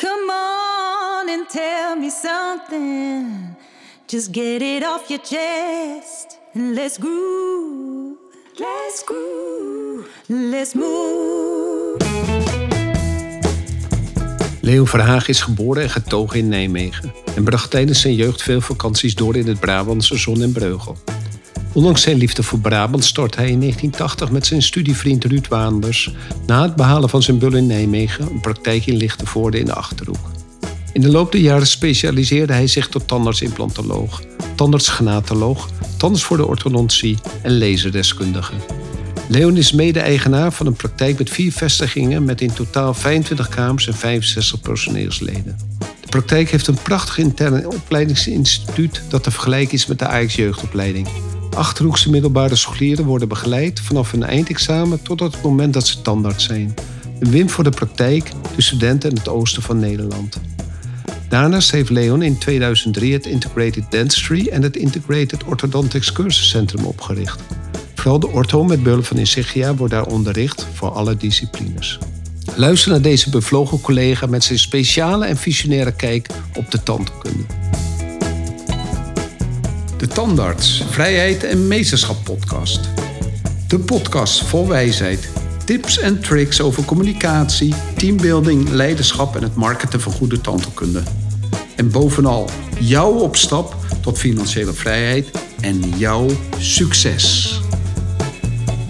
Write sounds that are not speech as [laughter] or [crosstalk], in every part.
Come on and tell me something. Just get it off your chest and let's groove. Let's groove. Let's move. Leo Verhaag is geboren en getogen in Nijmegen en bracht tijdens zijn jeugd veel vakanties door in het Brabantse Zon en Breugel. Ondanks zijn liefde voor Brabant stort hij in 1980 met zijn studievriend Ruud Waanders na het behalen van zijn bul in Nijmegen een praktijk in Lichtenvoorde in de Achterhoek. In de loop der jaren specialiseerde hij zich tot tandartsimplantoloog, tandartsgenatoloog, tandarts voor de orthodontie en laserdeskundige. Leon is mede-eigenaar van een praktijk met vier vestigingen met in totaal 25 kamers en 65 personeelsleden. De praktijk heeft een prachtig intern opleidingsinstituut dat te vergelijken is met de Ajax jeugdopleiding. Achterhoekse middelbare scholieren worden begeleid vanaf hun eindexamen tot het moment dat ze tandarts zijn. Een win voor de praktijk, de studenten en het oosten van Nederland. Daarnaast heeft Leon in 2003 het Integrated Dentistry en het Integrated Orthodontics Cursuscentrum opgericht. Vooral de ortho met bullen van Insigia wordt daar onderricht voor alle disciplines. Luister naar deze bevlogen collega met zijn speciale en visionaire kijk op de tandheelkunde. De Tandarts, Vrijheid en Meesterschap podcast. De podcast vol wijsheid, tips en tricks over communicatie, teambuilding, leiderschap en het marketen van goede tandheelkunde. En bovenal jouw opstap tot financiële vrijheid en jouw succes.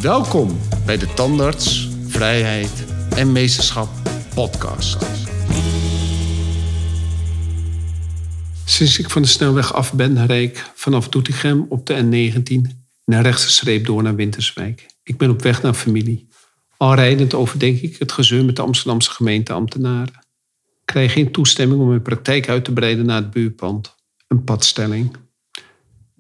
Welkom bij de Tandarts, Vrijheid en Meesterschap podcast. Sinds ik van de snelweg af ben, rijd ik vanaf Doetinchem op de N19 naar rechtse streep door naar Winterswijk. Ik ben op weg naar familie. Al rijdend overdenk ik het gezeur met de Amsterdamse gemeenteambtenaren. Ik krijg geen toestemming om mijn praktijk uit te breiden naar het buurpand. Een padstelling.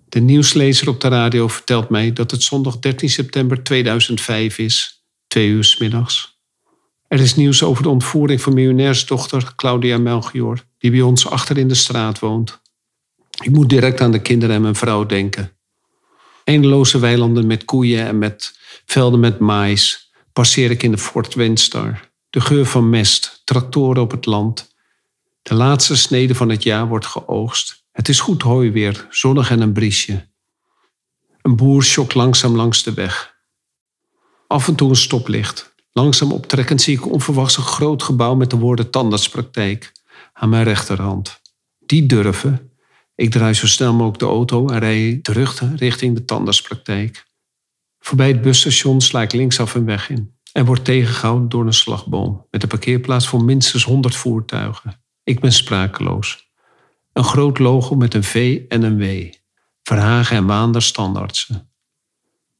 De nieuwslezer op de radio vertelt mij dat het zondag 13 september 2005 is, twee uur s middags. Er is nieuws over de ontvoering van miljonairsdochter Claudia Melchior, die bij ons achter in de straat woont. Ik moet direct aan de kinderen en mijn vrouw denken. Eindeloze weilanden met koeien en met velden met mais passeer ik in de Fort Windstar. De geur van mest, tractoren op het land. De laatste snede van het jaar wordt geoogst. Het is goed hooi weer, zonnig en een briesje. Een boer schokt langzaam langs de weg. Af en toe een stoplicht. Langzaam optrekkend zie ik onverwachts een groot gebouw met de woorden tandartspraktijk aan mijn rechterhand. Die durven. Ik draai zo snel mogelijk de auto en rij terug richting de tandartspraktijk. Voorbij het busstation sla ik linksaf een weg in en word tegengehouden door een slagboom met een parkeerplaats voor minstens 100 voertuigen. Ik ben sprakeloos. Een groot logo met een V en een W. Verhagen en Waanders standaardsen.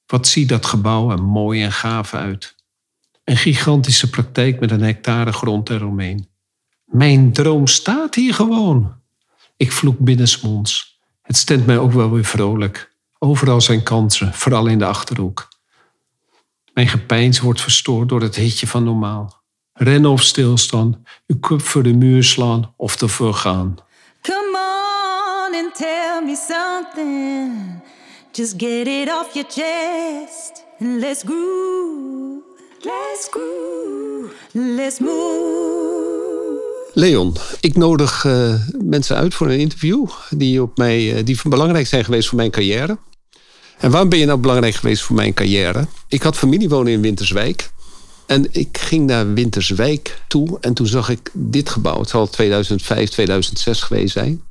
Wat ziet dat gebouw er mooi en gaaf uit. Een gigantische praktijk met een hectare grond eromheen. Mijn droom staat hier gewoon. Ik vloek binnensmonds. Het stemt mij ook wel weer vrolijk. Overal zijn kansen, vooral in de achterhoek. Mijn gepeins wordt verstoord door het hitje van normaal. Rennen of stilstaan, uw kop voor de muur slaan of ervoor gaan. Come on and tell me something. Just get it off your chest let's groove. Let's groove. Let's move. Leon, ik nodig eh, mensen uit voor een interview die, op mij, eh, die belangrijk zijn geweest voor mijn carrière. En waarom ben je nou belangrijk geweest voor mijn carrière? Ik had familie wonen in Winterswijk. En ik ging naar Winterswijk toe en toen zag ik dit gebouw. Het zal 2005, 2006 geweest zijn.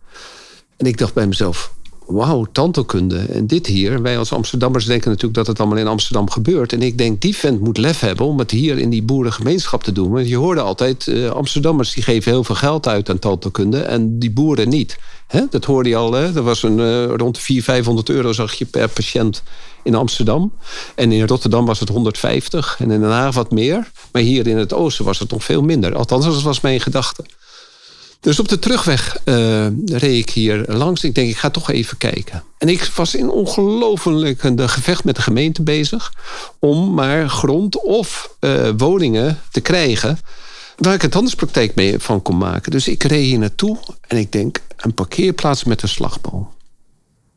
En ik dacht bij mezelf, wauw, tandheelkunde. En dit hier, wij als Amsterdammers denken natuurlijk dat het allemaal in Amsterdam gebeurt. En ik denk, die vent moet lef hebben om het hier in die boerengemeenschap te doen. Want je hoorde altijd, uh, Amsterdammers die geven heel veel geld uit aan tandheelkunde en die boeren niet. Dat hoorde je al, hè? er was een, uh, rond de 400, 500 euro zag je per patiënt in Amsterdam. En in Rotterdam was het 150 en in Den Haag wat meer. Maar hier in het oosten was het nog veel minder. Althans, dat was mijn gedachte. Dus op de terugweg uh, reed ik hier langs. Ik denk, ik ga toch even kijken. En ik was in ongelooflijk een gevecht met de gemeente bezig. Om maar grond of uh, woningen te krijgen. Waar ik een tandartspraktijk mee van kon maken. Dus ik reed hier naartoe. En ik denk, een parkeerplaats met een slagboom.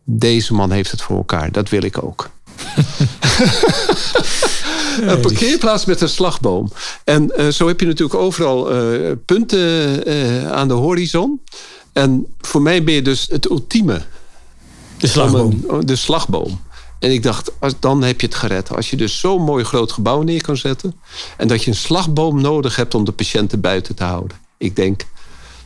Deze man heeft het voor elkaar. Dat wil ik ook. [laughs] een parkeerplaats met een slagboom. En uh, zo heb je natuurlijk overal uh, punten uh, aan de horizon. En voor mij ben je dus het ultieme. De slagboom. Een, de slagboom. En ik dacht, als, dan heb je het gered. Als je dus zo'n mooi groot gebouw neer kan zetten. En dat je een slagboom nodig hebt om de patiënten buiten te houden. Ik denk,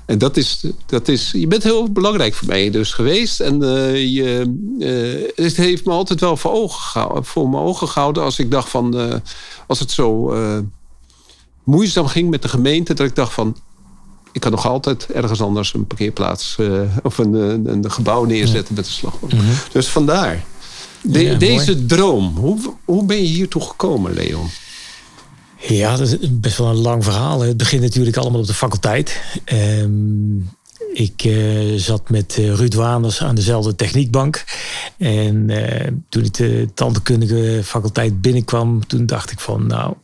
en dat is, dat is, je bent heel belangrijk voor mij dus geweest. En uh, je, uh, het heeft me altijd wel voor, ogen gehouden, voor mijn ogen gehouden als ik dacht van, uh, als het zo moeizaam ging met de gemeente, dat ik dacht van, ik kan nog altijd ergens anders een parkeerplaats of een, een, een, gebouw neerzetten met een slagboom. Mm -hmm. Dus vandaar. De, ja, deze mooi. droom, hoe, hoe ben je hiertoe gekomen, Leon? Ja, dat is best wel een lang verhaal. Het begint natuurlijk allemaal op de faculteit. Um, ik uh, zat met uh, Ruud Waanders aan dezelfde techniekbank. En uh, toen ik de tandheelkundige faculteit binnenkwam, toen dacht ik van, nou,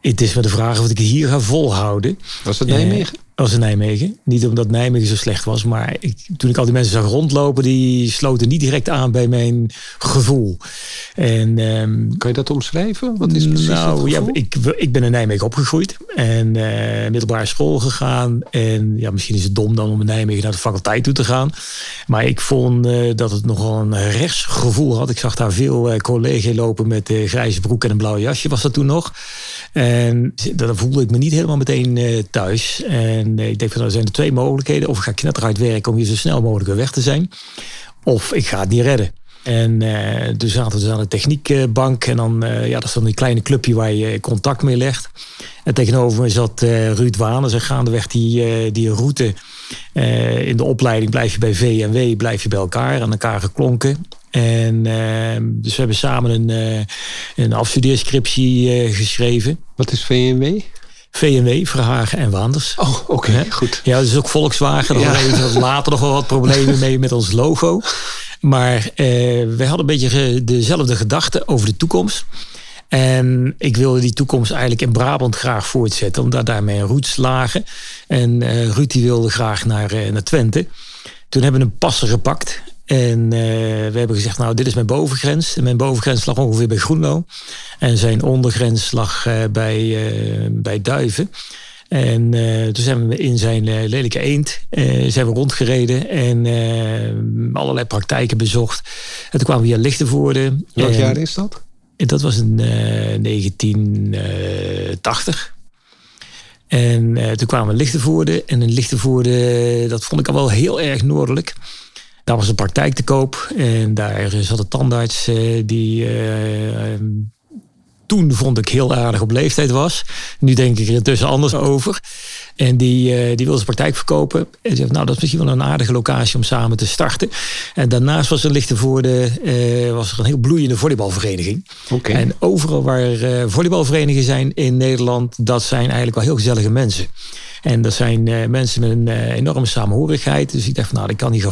het is maar de vraag of ik hier ga volhouden. Was het Nijmegen? Was in Nijmegen. Niet omdat Nijmegen zo slecht was, maar ik, toen ik al die mensen zag rondlopen, die sloten niet direct aan bij mijn gevoel. En, um, kan je dat omschrijven? Wat is precies nou, ja, ik, ik ben in Nijmegen opgegroeid en uh, middelbare school gegaan. En ja, misschien is het dom dan om in Nijmegen naar de faculteit toe te gaan. Maar ik vond uh, dat het nogal een rechtsgevoel had. Ik zag daar veel uh, collega's lopen met grijze broek en een blauw jasje, was dat toen nog. En dan voelde ik me niet helemaal meteen thuis. En en ik denk van, nou, er zijn er twee mogelijkheden. Of ik ga knetteruit werken om hier zo snel mogelijk weer weg te zijn. Of ik ga het niet redden. En uh, dus zaten we dus aan de techniekbank. En dan, uh, ja, dat is dan een kleine clubje waar je contact mee legt. En tegenover me zat Ruud Waan. En gaandeweg die, die route in de opleiding blijf je bij VNW, blijf je bij elkaar, aan elkaar geklonken. En dus we hebben samen een, een afstudeerscriptie geschreven. Wat is VNW? VMW, Verhagen en Waanders. Oh, oké, okay, goed. Ja, dus ook Volkswagen. Daar ja. hadden we later nog wel wat problemen mee met ons logo. Maar uh, we hadden een beetje dezelfde gedachten over de toekomst. En ik wilde die toekomst eigenlijk in Brabant graag voortzetten, omdat daar mijn roots lagen. En uh, Ruud die wilde graag naar, naar Twente. Toen hebben we een passer gepakt. En uh, we hebben gezegd, nou, dit is mijn bovengrens. En mijn bovengrens lag ongeveer bij Groenlo. En zijn ondergrens lag uh, bij, uh, bij Duiven. En toen zijn we in zijn lelijke eend zijn we rondgereden en allerlei praktijken bezocht. En toen kwamen we hier Lichtenvoorde. Welk jaar is dat? Dat was in 1980. En toen kwamen we Lichtenvoorde. En in Lichtenvoorde, dat vond ik al wel heel erg noordelijk. Daar was een praktijk te koop en daar zat een tandarts uh, die uh, toen vond ik heel aardig op leeftijd was. Nu denk ik er intussen anders over. En die, uh, die wilde zijn praktijk verkopen. En zei, nou dat is misschien wel een aardige locatie om samen te starten. En daarnaast was er Lichtenvoorde, uh, was er een heel bloeiende volleybalvereniging. Okay. En overal waar uh, volleybalverenigingen zijn in Nederland, dat zijn eigenlijk wel heel gezellige mensen. En dat zijn mensen met een enorme samenhorigheid. Dus ik dacht van nou, ik kan hier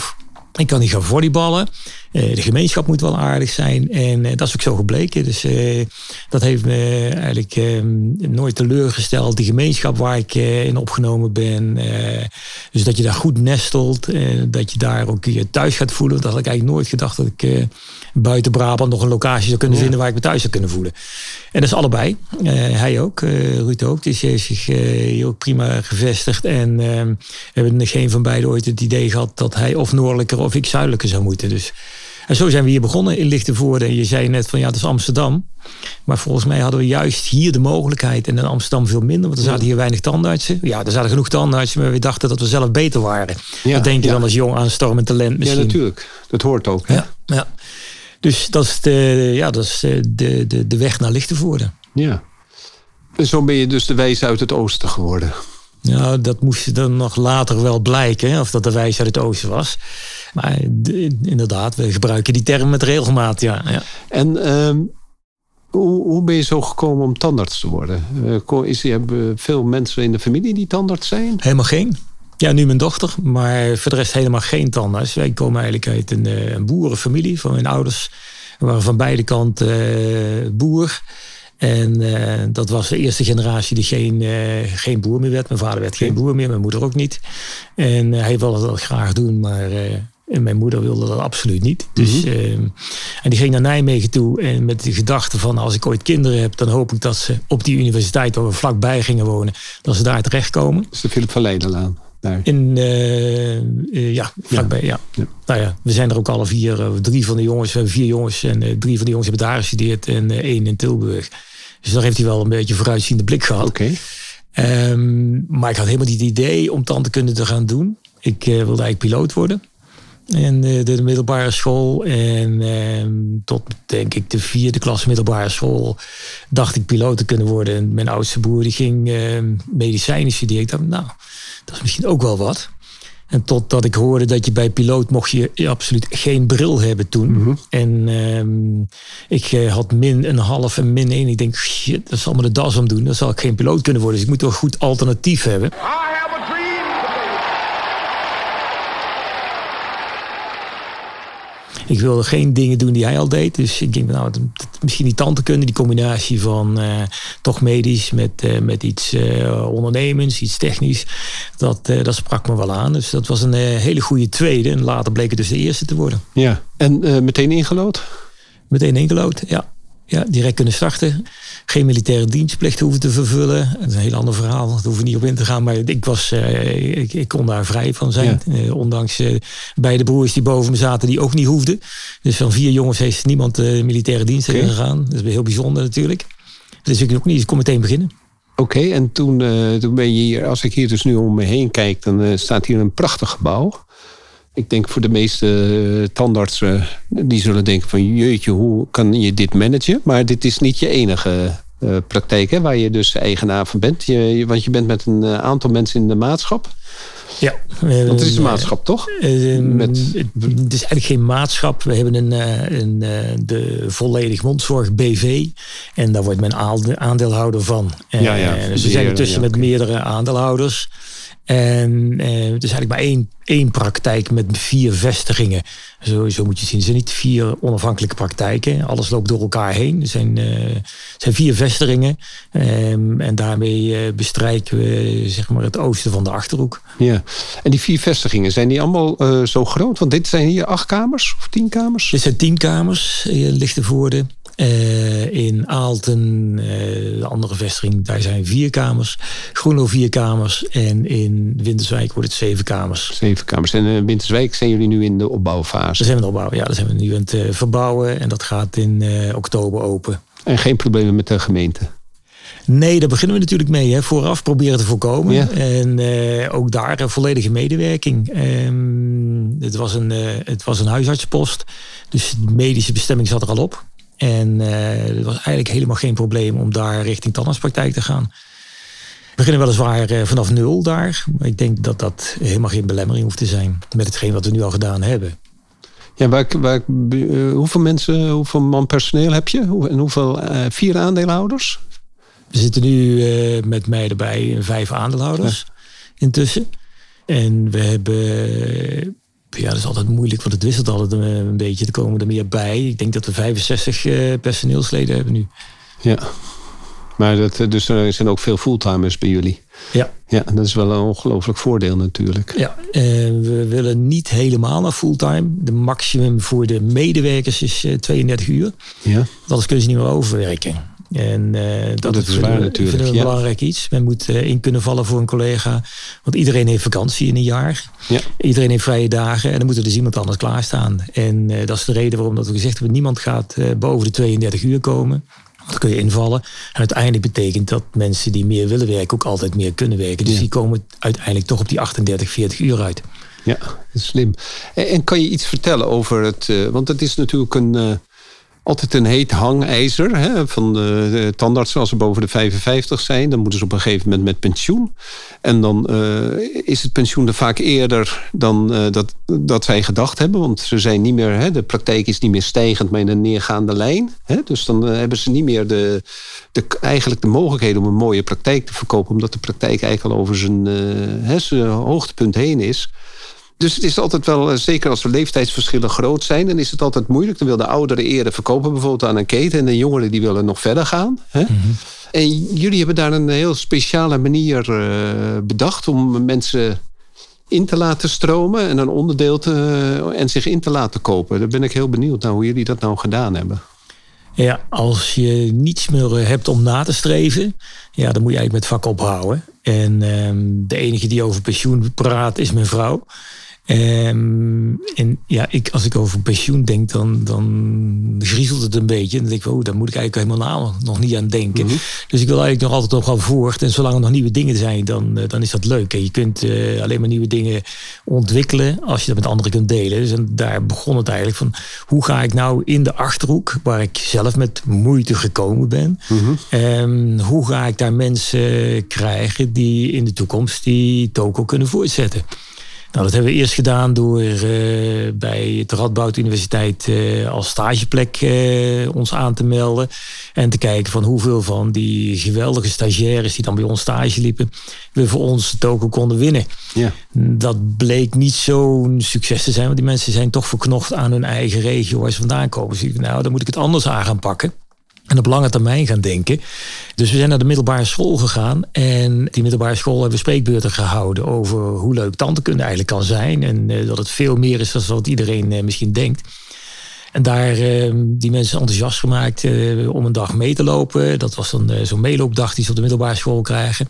ik kan niet gaan volleyballen. Uh, de gemeenschap moet wel aardig zijn. En uh, dat is ook zo gebleken. Dus uh, dat heeft me eigenlijk ehm, nooit teleurgesteld. Die gemeenschap waar ik in opgenomen ben. dus dat je daar goed nestelt. dat je daar ook je thuis gaat voelen. Dat had ik eigenlijk nooit gedacht dat ik buiten Brabant nog een locatie zou kunnen vinden waar ik me thuis zou kunnen voelen. En dat is allebei. hij ook, Ruud ook. Dus hij heeft zich hier ook prima gevestigd. En we ehm, hebben geen van beiden ooit het idee gehad dat hij of noordelijker of ik zuidelijker zou moeten. Dus en zo zijn we hier begonnen in Lichtenvoorde. En je zei net van ja, het is Amsterdam. Maar volgens mij hadden we juist hier de mogelijkheid. En in Amsterdam veel minder, want er zaten hier weinig tandartsen. Ja, er zaten genoeg tandartsen, maar we dachten dat we zelf beter waren. Ja, dat denk je dan als jong aan storm en talent misschien. Ja, natuurlijk. Dat hoort ook. Hè? Ja, ja. Dus dat is, de, ja, dat is de, de, de weg naar Lichtenvoorde. Ja. En zo ben je dus de wijs uit het oosten geworden. Nou, dat moest dan nog later wel blijken, of dat de wijs uit het oosten was. Maar inderdaad, we gebruiken die term met regelmaat, ja. ja. En um, hoe, hoe ben je zo gekomen om tandarts te worden? Uh, is, hebben veel mensen in de familie die tandarts zijn? Helemaal geen. Ja, nu mijn dochter, maar voor de rest helemaal geen tandarts. Wij komen eigenlijk uit een, eh, een boerenfamilie van mijn ouders. We waren van beide kanten uh, boer. En uh, dat was de eerste generatie die geen, uh, geen boer meer werd. Mijn vader werd geen boer meer, mijn moeder ook niet. En hij wilde dat graag doen, maar En mijn moeder wilde dat absoluut niet. Dus, Mhm. ehm, en die ging naar Nijmegen toe. En met de gedachte van als ik ooit kinderen heb, dan hoop ik dat ze op die universiteit waar we vlakbij gingen wonen, dat ze daar terechtkomen. Is de Philip van Leidenlaan. Daar. In, eh, eh, ja, vlakbij, ja. Ja. Nou ja, we zijn er ook alle vier. eh, drie van de jongens, we hebben vier jongens. En drie van de jongens hebben daar gestudeerd en één in Tilburg. Dus daar heeft hij wel een beetje vooruitziende blik gehad. Oké. Ehm, maar ik had helemaal niet het idee om tandheelkunde te gaan doen. Ik wilde eigenlijk piloot worden. En eh, de, de middelbare school. En ehm, tot denk ik de vierde klas middelbare school dacht ik piloot te kunnen worden. En mijn oudste broer die ging ehm, medicijnen studeren. Ik dacht, nou, dat is misschien ook wel wat. En totdat ik hoorde dat je bij piloot mocht je absoluut geen bril hebben toen. En ehm, ik eh, had min een half en min één. Ik denk, shit, dat zal me de das om doen. Dan zal ik geen piloot kunnen worden. Dus ik moet toch een goed alternatief hebben. I Ik wilde geen dingen doen die hij al deed. Dus ik denk, nou, misschien die tante kunnen. Die combinatie van eh, toch medisch met, eh, met iets eh, ondernemends, iets technisch. Dat, dat sprak me wel aan. Dus dat was een hele goede tweede. En later bleek het dus de eerste te worden. Ja. En meteen ingelood? Meteen ingelood, ja. Ja, direct kunnen starten. Geen militaire dienstplicht hoeven te vervullen. Dat is een heel ander verhaal. Daar hoeven we niet op in te gaan. Maar ik, was, eh, ik, ik kon daar vrij van zijn. Eh, ondanks eh, beide broers die boven me zaten, die ook niet hoefden. Dus van vier jongens heeft niemand militaire dienst Oké. gegaan. Dat is heel bijzonder natuurlijk. Dus ik ook niet. Ik kon meteen beginnen. Oké, en toen, toen ben je hier, als ik hier dus nu om me heen kijk, dan staat hier een prachtig gebouw. Ik denk voor de meeste eh, tandartsen, die zullen denken van jeetje, hoe kan je dit managen? Maar dit is niet je enige eh, praktijk hè, waar je dus eigenaar van bent. Je, je- want je bent met een eh, aantal mensen in de maatschap. Ja. Het is een maatschap, toch? Eh, Met- het, is eigenlijk geen maatschap. We hebben een, eh, een, eh, de volledig mondzorg BV. En daar wordt men aande- aandeelhouder van. Ja, ja, eh, dus we zijn intussen ja, met meerdere aandeelhouders. En eh, het is eigenlijk maar één, één praktijk met vier vestigingen. Zo, moet je zien. Het zijn niet vier onafhankelijke praktijken. Alles loopt door elkaar heen. Er zijn, eh, zijn vier vestigingen. Ehm, en daarmee eh, bestrijken we zeg maar, het oosten van de Achterhoek. Ja. En die vier vestigingen, zijn die allemaal eh, zo groot? Want dit zijn hier acht kamers of tien kamers? Dit zijn tien kamers in Lichtenvoorde. Eh, in Aalten, eh, de andere vestiging, daar zijn vier kamers. Groenlo vier kamers. En in Winterswijk wordt het zeven kamers. Zeven kamers. En in Winterswijk zijn jullie nu in de opbouwfase. Daar zijn we aan het opbouwen. Ja, daar zijn we nu aan het eh, verbouwen. En dat gaat in eh, oktober open. En geen problemen met de gemeente. Nee, daar beginnen we natuurlijk mee. Hè. Vooraf proberen te voorkomen. Ja. En eh, ook daar een volledige medewerking. Ehm, het, was een, eh, het was een huisartsenpost. Dus de medische bestemming zat er al op. En eh er was eigenlijk helemaal geen probleem om daar richting tandartspraktijk te gaan. We beginnen weliswaar eh, vanaf nul daar. Maar ik denk dat dat helemaal geen belemmering hoeft te zijn. Met hetgeen wat we nu al gedaan hebben. Ja, waar, waar, eh, hoeveel mensen, hoeveel man personeel heb je? En hoeveel, eh, vier aandeelhouders? We zitten nu eh, met mij erbij vijf aandeelhouders intussen. En we hebben... Ja, dat is altijd moeilijk, want het wisselt altijd een, een beetje. Er komen er meer bij. Ik denk dat we 65 eh, personeelsleden hebben nu. Ja. Maar dat, eh, dus er zijn ook veel fulltimers bij jullie. Ja, Ja, dat is wel een ongelooflijk voordeel natuurlijk. ja. eh, we willen niet helemaal naar fulltime. De maximum voor de medewerkers is eh, 32 uur. Ja. Anders kunnen ze niet meer overwerken. En eh, dat, dat is waar we- natuurlijk, vinden we ja. een belangrijk iets. Men moet eh, in kunnen vallen voor een collega. Want iedereen heeft vakantie in een jaar. Ja. Iedereen heeft vrije dagen. En dan moet er dus iemand anders klaarstaan. En eh, dat is de reden waarom dat we gezegd hebben... niemand gaat boven de 32 uur komen. Want dan kun je invallen. En uiteindelijk betekent dat mensen die meer willen werken... ook altijd meer kunnen werken. Dus Ja. die komen uiteindelijk toch op die 38, 40 uur uit. Ja, slim. En, en kan je iets vertellen over het... want het is natuurlijk een, altijd een heet hangijzer hè, van de, de tandartsen. Als ze boven de 55 zijn, dan moeten ze op een gegeven moment met pensioen. En dan eh, is het pensioen er vaak eerder dan eh, dat, dat zij gedacht hebben. Want ze zijn niet meer, hè, de praktijk is niet meer stijgend, maar in een neergaande lijn. Hè. Dus dan eh, hebben ze niet meer de, de, eigenlijk de mogelijkheden om een mooie praktijk te verkopen. Omdat de praktijk eigenlijk al over zijn, hè, zijn hoogtepunt heen is. Dus het is altijd wel, eh, zeker als de leeftijdsverschillen groot zijn, dan is het altijd moeilijk. Dan wil de ouderen eerder verkopen, bijvoorbeeld aan een keten. En de jongeren die willen nog verder gaan. Hè? En jullie hebben daar een heel speciale manier eh, bedacht om mensen in te laten stromen en een onderdeel te, en zich in te laten kopen. Daar ben ik heel benieuwd naar hoe jullie dat nou gedaan hebben. Ja, als je niets meer hebt om na te streven, ja, dan moet je eigenlijk met vak ophouden. En ehm, de enige die over pensioen praat is mijn vrouw. Um, en ja, ik, als ik over pensioen denk, dan, dan griezelt het een beetje. En dan denk ik, oh, daar moet ik eigenlijk helemaal nog niet aan denken. Mhm. Dus ik wil eigenlijk nog altijd nog wel voort. En zolang er nog nieuwe dingen zijn, dan, eh, dan is dat leuk. En je kunt uh, alleen maar nieuwe dingen ontwikkelen als je dat met anderen kunt delen. Dus en daar begon het eigenlijk van, hoe ga ik nou in de Achterhoek, waar ik zelf met moeite gekomen ben, mm um, hoe ga ik daar mensen krijgen die in de toekomst die toko kunnen voortzetten? Nou, dat hebben we eerst gedaan door uh, bij de Radboud Universiteit uh, als stageplek uh, ons aan te melden. En te kijken van hoeveel van die geweldige stagiaires die dan bij ons stage liepen, we voor ons token konden winnen. Ja. Dat bleek niet zo'n succes te zijn, want die mensen zijn toch verknocht aan hun eigen regio waar ze vandaan komen. Dus nou, dan moet ik het anders aan gaan pakken en op lange termijn gaan denken. Dus we zijn naar de middelbare school gegaan. En die middelbare school hebben we spreekbeurten gehouden over hoe leuk tandheelkunde eigenlijk kan zijn. En uh, dat het veel meer is dan wat iedereen uh, misschien denkt. En daar uh, die mensen enthousiast gemaakt om een dag mee te lopen. Dat was dan zo'n meeloopdag die ze op de middelbare school krijgen.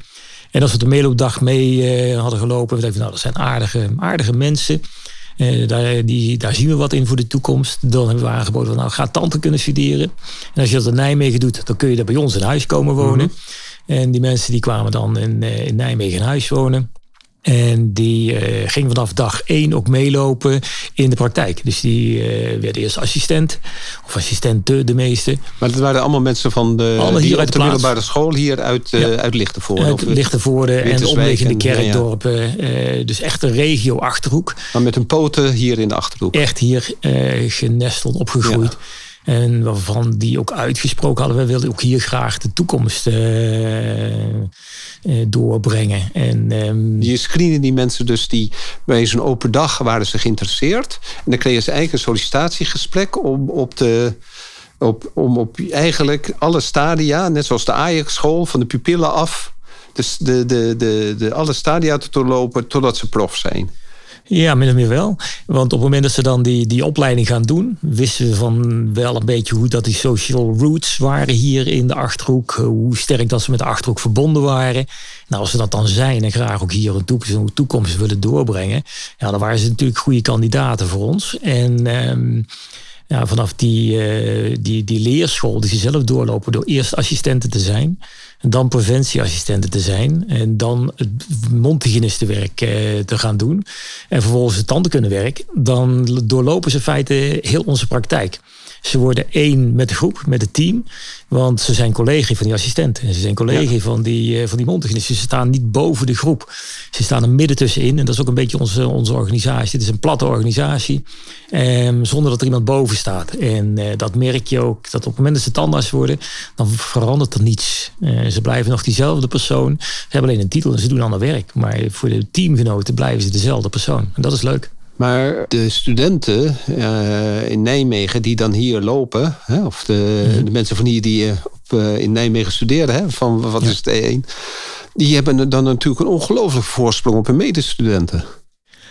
En als we de meeloopdag mee hadden gelopen, we dachten, nou, dat zijn aardige, aardige mensen. Uh, daar, die, daar zien we wat in voor de toekomst. Dan hebben we aangeboden van nou, ga tante kunnen studeren. En als je dat in Nijmegen doet, dan kun je daar bij ons in huis komen wonen. Mhm. En die mensen die kwamen dan in, uh, in Nijmegen in huis wonen. En die uh, ging vanaf dag één ook meelopen in de praktijk. Dus die uh, werd eerst assistent, of assistente de meeste. Maar dat waren allemaal mensen van de, allemaal hier uit de, middelbare school hier uit, uh, ja. uit Lichtenvoorde? Uit Lichtenvoorde en de omliggende kerkdorpen. Ja. dus echt een regio Achterhoek. Maar met een poten hier in de Achterhoek? Echt hier genesteld, opgegroeid. Ja. En waarvan die ook uitgesproken hadden, we wilden ook hier graag de toekomst uh, uh, doorbrengen. En, um, je screenen die mensen dus die bij zo'n open dag waren ze geïnteresseerd. En dan kregen ze een sollicitatiegesprek om op de op, om op eigenlijk alle stadia, net zoals de Ajax-school, van de pupillen af, dus de, de, de, de, alle stadia te doorlopen totdat ze prof zijn. Ja, min of meer wel. Want op het moment dat ze dan die, die opleiding gaan doen, wisten we van wel een beetje hoe dat die social roots waren hier in de Achterhoek. Eh, hoe sterk dat ze met de Achterhoek verbonden waren. Nou, als ze dat dan zijn en graag ook hier een toekomst willen doorbrengen, ja, dan waren ze natuurlijk goede kandidaten voor ons. En um, ja, vanaf die, uh, die, die leerschool die ze zelf doorlopen door eerst assistenten te zijn. En dan preventieassistenten te zijn. En dan het mondhygiënistenwerk uh, te gaan doen. En vervolgens het tandenkundewerk. Dan doorlopen ze in heel onze praktijk. Ze worden één met de groep, met het team. Want ze zijn collega van die assistenten. En ze zijn collega van die, uh, van die mondhygiënisten. Ze staan niet boven de groep. Ze staan er midden tussenin. En dat is ook een beetje onze, onze organisatie. Het is een platte organisatie. Um, zonder dat er iemand boven staat. En uh, dat merk je ook. Dat op het moment dat ze tandarts worden. Dan verandert er niets. Uh, ze blijven nog diezelfde persoon. Ze hebben alleen een titel en ze doen ander werk. Maar voor de teamgenoten blijven ze dezelfde persoon. En dat is leuk. Maar de studenten uh, in Nijmegen die dan hier lopen, hè, of de, mm -hmm. de, mensen van hier die op, uh, in Nijmegen studeren, hè, van wat ja. is het E1, die hebben dan natuurlijk een ongelooflijke voorsprong op hun medestudenten.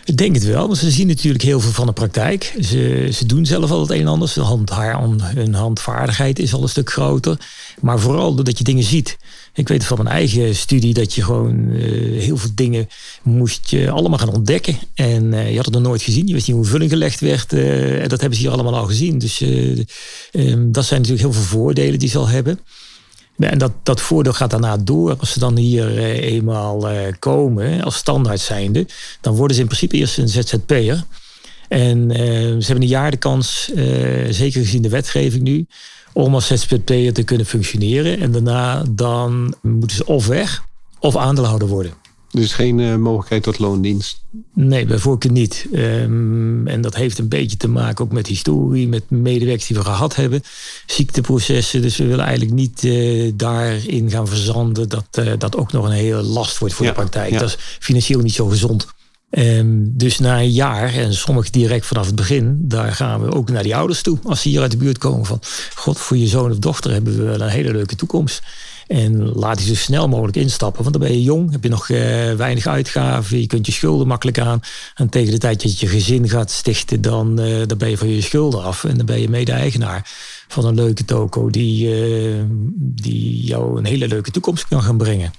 Ik denk het wel, want ze zien natuurlijk heel veel van de praktijk. Ze, ze doen zelf al het een en ander. Hand, haar, hun handvaardigheid is al een stuk groter. Maar vooral doordat je dingen ziet. Ik weet van mijn eigen studie dat je gewoon uh, heel veel dingen moest je allemaal gaan ontdekken. En uh, je had het nog nooit gezien. Je wist niet hoe vulling gelegd werd. Uh, en dat hebben ze hier allemaal al gezien. Dus um, dat zijn natuurlijk heel veel voordelen die ze al hebben. En dat, dat voordeel gaat daarna door. Als ze dan hier eenmaal komen als standaard zijnde, dan worden ze in principe eerst een ZZP'er. En ze hebben een jaar de kans, zeker gezien de wetgeving nu, om als ZZP'er te kunnen functioneren. En daarna dan moeten ze of weg of aandeelhouder worden. Dus geen uh, mogelijkheid tot loondienst? Nee, bij voorkeur niet. Um, en dat heeft een beetje te maken ook met historie, met medewerkers die we gehad hebben, ziekteprocessen. Dus we willen eigenlijk niet uh, daarin gaan verzanden dat uh, dat ook nog een hele last wordt voor ja, de praktijk. Ja. Dat is financieel niet zo gezond. Um, dus na een jaar, en sommigen direct vanaf het begin, daar gaan we ook naar die ouders toe. Als ze hier uit de buurt komen van, god, voor je zoon of dochter hebben we wel een hele leuke toekomst. En laat die zo snel mogelijk instappen. Want dan ben je jong, heb je nog weinig uitgaven. Je kunt je schulden makkelijk aan. En tegen de tijd dat je je gezin gaat stichten, dan, dan ben je van je schulden af. En dan ben je mede-eigenaar van een leuke toko die, die jou een hele leuke toekomst kan gaan brengen.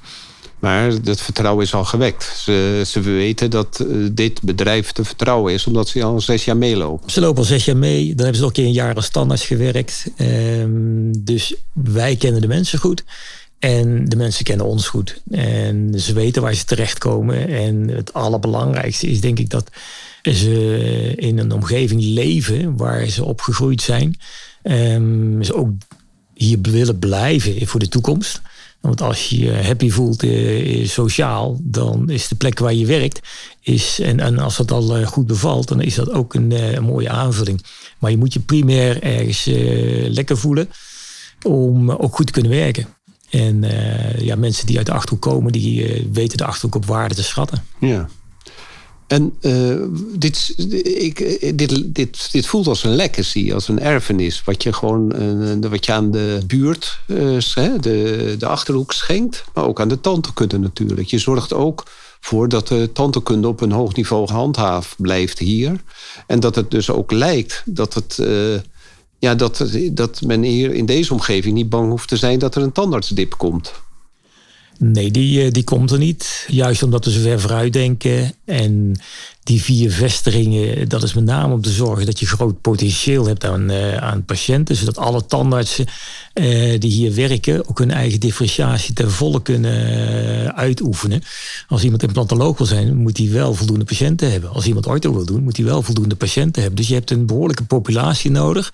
Maar dat vertrouwen is al gewekt. Ze, ze weten dat eh, dit bedrijf te vertrouwen is, omdat ze al zes jaar meelopen. Ze lopen al zes jaar mee. Dan hebben ze nog een keer een jaar als standaard gewerkt. Ehm, dus wij kennen de mensen goed. En de mensen kennen ons goed. En ze weten waar ze terechtkomen. En het allerbelangrijkste is denk ik dat ze in een omgeving leven waar ze opgegroeid zijn. Um, ze ook hier willen blijven voor de toekomst. Want als je je happy voelt eh, sociaal, dan is de plek waar je werkt, is, en, en als dat al eh, goed bevalt, dan is dat ook een, eh, een, mooie aanvulling. Maar je moet je primair ergens lekker voelen om ook goed te kunnen werken. En uh, ja, mensen die uit de Achterhoek komen, die uh, weten de Achterhoek op waarde te schatten. Ja. En uh, dit, ik, eh, dit, dit, dit voelt als een legacy, als een erfenis. Wat je gewoon wat je aan de buurt, uh, de, de achterhoek schenkt. Maar ook aan de tandheelkunde natuurlijk. Je zorgt ook voor dat de tandheelkunde op een hoog niveau gehandhaafd blijft hier. En dat het dus ook lijkt dat het. Ja, dat, dat men hier in deze omgeving niet bang hoeft te zijn dat er een tandartsdip komt. Nee, die, eh, die komt er niet. Juist omdat we zo ver vooruit denken. En die vier vestigingen, dat is met name om te zorgen dat je groot potentieel hebt aan, uh, aan patiënten. Zodat alle tandartsen uh, die hier werken ook hun eigen differentiatie ten volle kunnen uitoefenen. Als iemand implantoloog wil zijn, moet hij wel voldoende patiënten hebben. Als iemand ortho wil doen, moet hij wel voldoende patiënten hebben. Dus je hebt een behoorlijke populatie nodig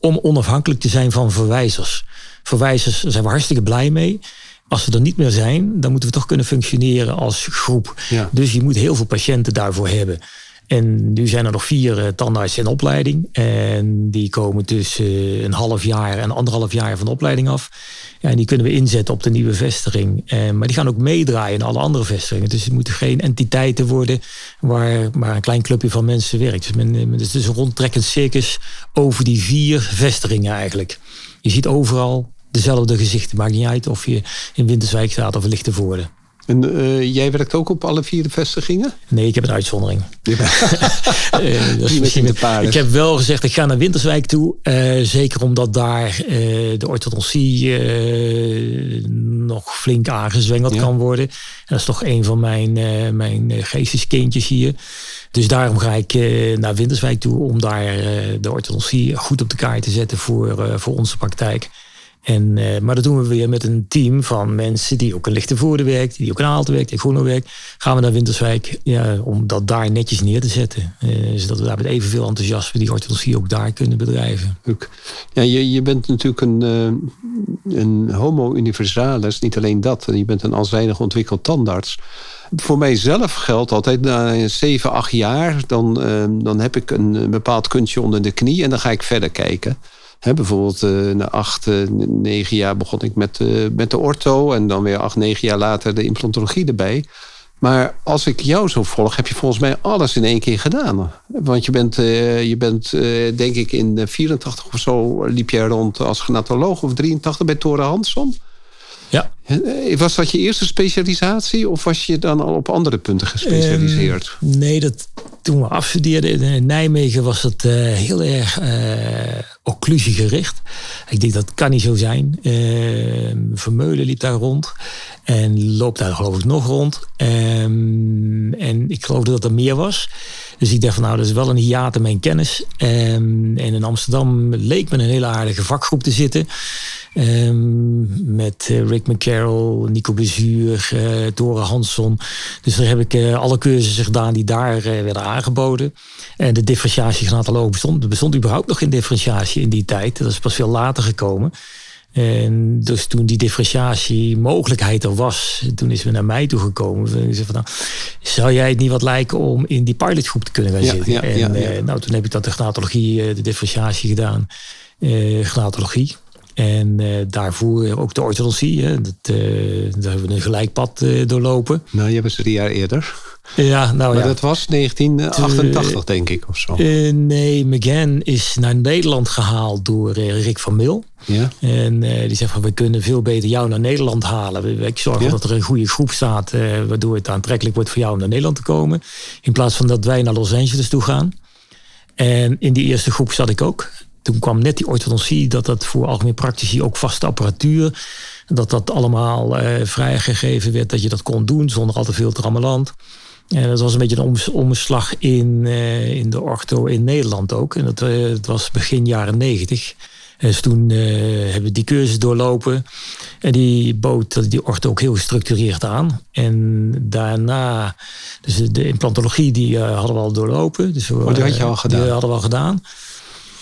om onafhankelijk te zijn van verwijzers. Verwijzers zijn we hartstikke blij mee. Als ze er niet meer zijn, dan moeten we toch kunnen functioneren als groep. Dus je moet heel veel patiënten daarvoor hebben. En nu zijn er nog vier uh, tandartsen in opleiding. En die komen tussen uh, een half jaar en anderhalf jaar van de opleiding af. Ja, en die kunnen we inzetten op de nieuwe vestiging. Uh, maar die gaan ook meedraaien in alle andere vestigingen. Dus het moeten geen entiteiten worden waar maar een klein clubje van mensen werkt. Dus het is dus een rondtrekkend circus over die vier vestigingen eigenlijk. Je ziet overal dezelfde gezichten. Maakt niet uit of je in Winterswijk staat of in Lichtenvoorde. En uh, jij werkt ook op alle vier de vestigingen? Nee, ik heb een uitzondering. uh, [laughs] [laughs] ik heb wel gezegd, ik ga naar Winterswijk toe. Uh, zeker omdat daar de orthodontie nog flink aangezwengeld ja. kan worden. En dat is toch een van mijn, mijn geesteskindjes hier. Dus daarom ga ik naar Winterswijk toe om daar de orthodontie goed op de kaart te zetten voor, voor onze praktijk. En, uh, maar dat doen we weer met een team van mensen die ook in Lichtenvoorde werkt, die ook in Aalten werkt, in Groenlo werkt. Gaan we naar Winterswijk om dat daar netjes neer te zetten. Uh, zodat we daar met evenveel enthousiasme die orthodontie ook daar kunnen bedrijven. Ja, je, je bent natuurlijk een, uh, een homo universalis, niet alleen dat. Je bent een alzijdig ontwikkeld tandarts. Voor mijzelf geldt altijd na 7, 8 jaar, dan, dan heb ik een bepaald kuntje onder de knie en dan ga ik verder kijken bijvoorbeeld uh, na acht, uh, negen jaar begon ik met, uh, met de ortho. En dan weer acht, negen jaar later de implantologie erbij. Maar als ik jou zo volg, heb je volgens mij alles in één keer gedaan. Want je bent, je bent denk ik in 84 of zo liep jij rond als genatoloog. Of 83 bij Toren Hansson. Ja. Was dat je eerste specialisatie of was je dan al op andere punten gespecialiseerd? Um, nee, dat, toen we afstudeerden in Nijmegen was het uh, heel erg uh, occlusiegericht. Ik denk dat kan niet zo zijn. Uh, Vermeulen liep daar rond en loopt daar geloof ik nog rond. Um, en ik geloofde dat er meer was. Dus ik dacht van nou, dat is wel een hiaat in mijn kennis. En in Amsterdam leek me een hele aardige vakgroep te zitten. Met Rick Nico Bezuur, uh, Dore Hansson. Dus daar heb ik uh, alle cursussen gedaan die daar werden aangeboden. En de differentiatie genatoloog bestond. Er bestond überhaupt nog geen differentiatie in die tijd. Dat is pas veel later gekomen. En dus toen die differentiatie mogelijkheid er was, toen is we naar mij toe gekomen. Ze zei van, nou, zou jij het niet wat lijken om in die pilotgroep te kunnen gaan ja, zitten? Ja, en ja, nou, toen heb ik dat de genatologie, de differentiatie gedaan. Uh, genatologie. En uh, daarvoor ook de orthodontie. Hè. Dat, uh, daar hebben we een gelijkpad uh, doorlopen. Nou, je was drie jaar eerder. Ja, nou maar ja. dat was 1988, denk ik, of zo. nee, McGann is naar Nederland gehaald door Rick van Mil. Ja. En die zegt van, we kunnen veel beter jou naar Nederland halen. Ik zorg ja. dat er een goede groep staat, waardoor het aantrekkelijk wordt voor jou om naar Nederland te komen. In plaats van dat wij naar Los Angeles toe gaan. En in die eerste groep zat ik ook. Toen kwam net die orthodontie, dat dat voor algemeen praktici ook vaste apparatuur, dat dat allemaal uh, vrijgegeven werd, dat je dat kon doen zonder al te veel trammeland. En dat was een beetje een omslag in, uh, in de ortho in Nederland ook. En dat, dat was begin jaren negentig. Dus toen hebben we die cursus doorlopen. En die bood die ortho ook heel gestructureerd aan. En daarna, dus de implantologie, die hadden we al doorlopen. Dus oh, die had je al gedaan? Die hadden we al gedaan.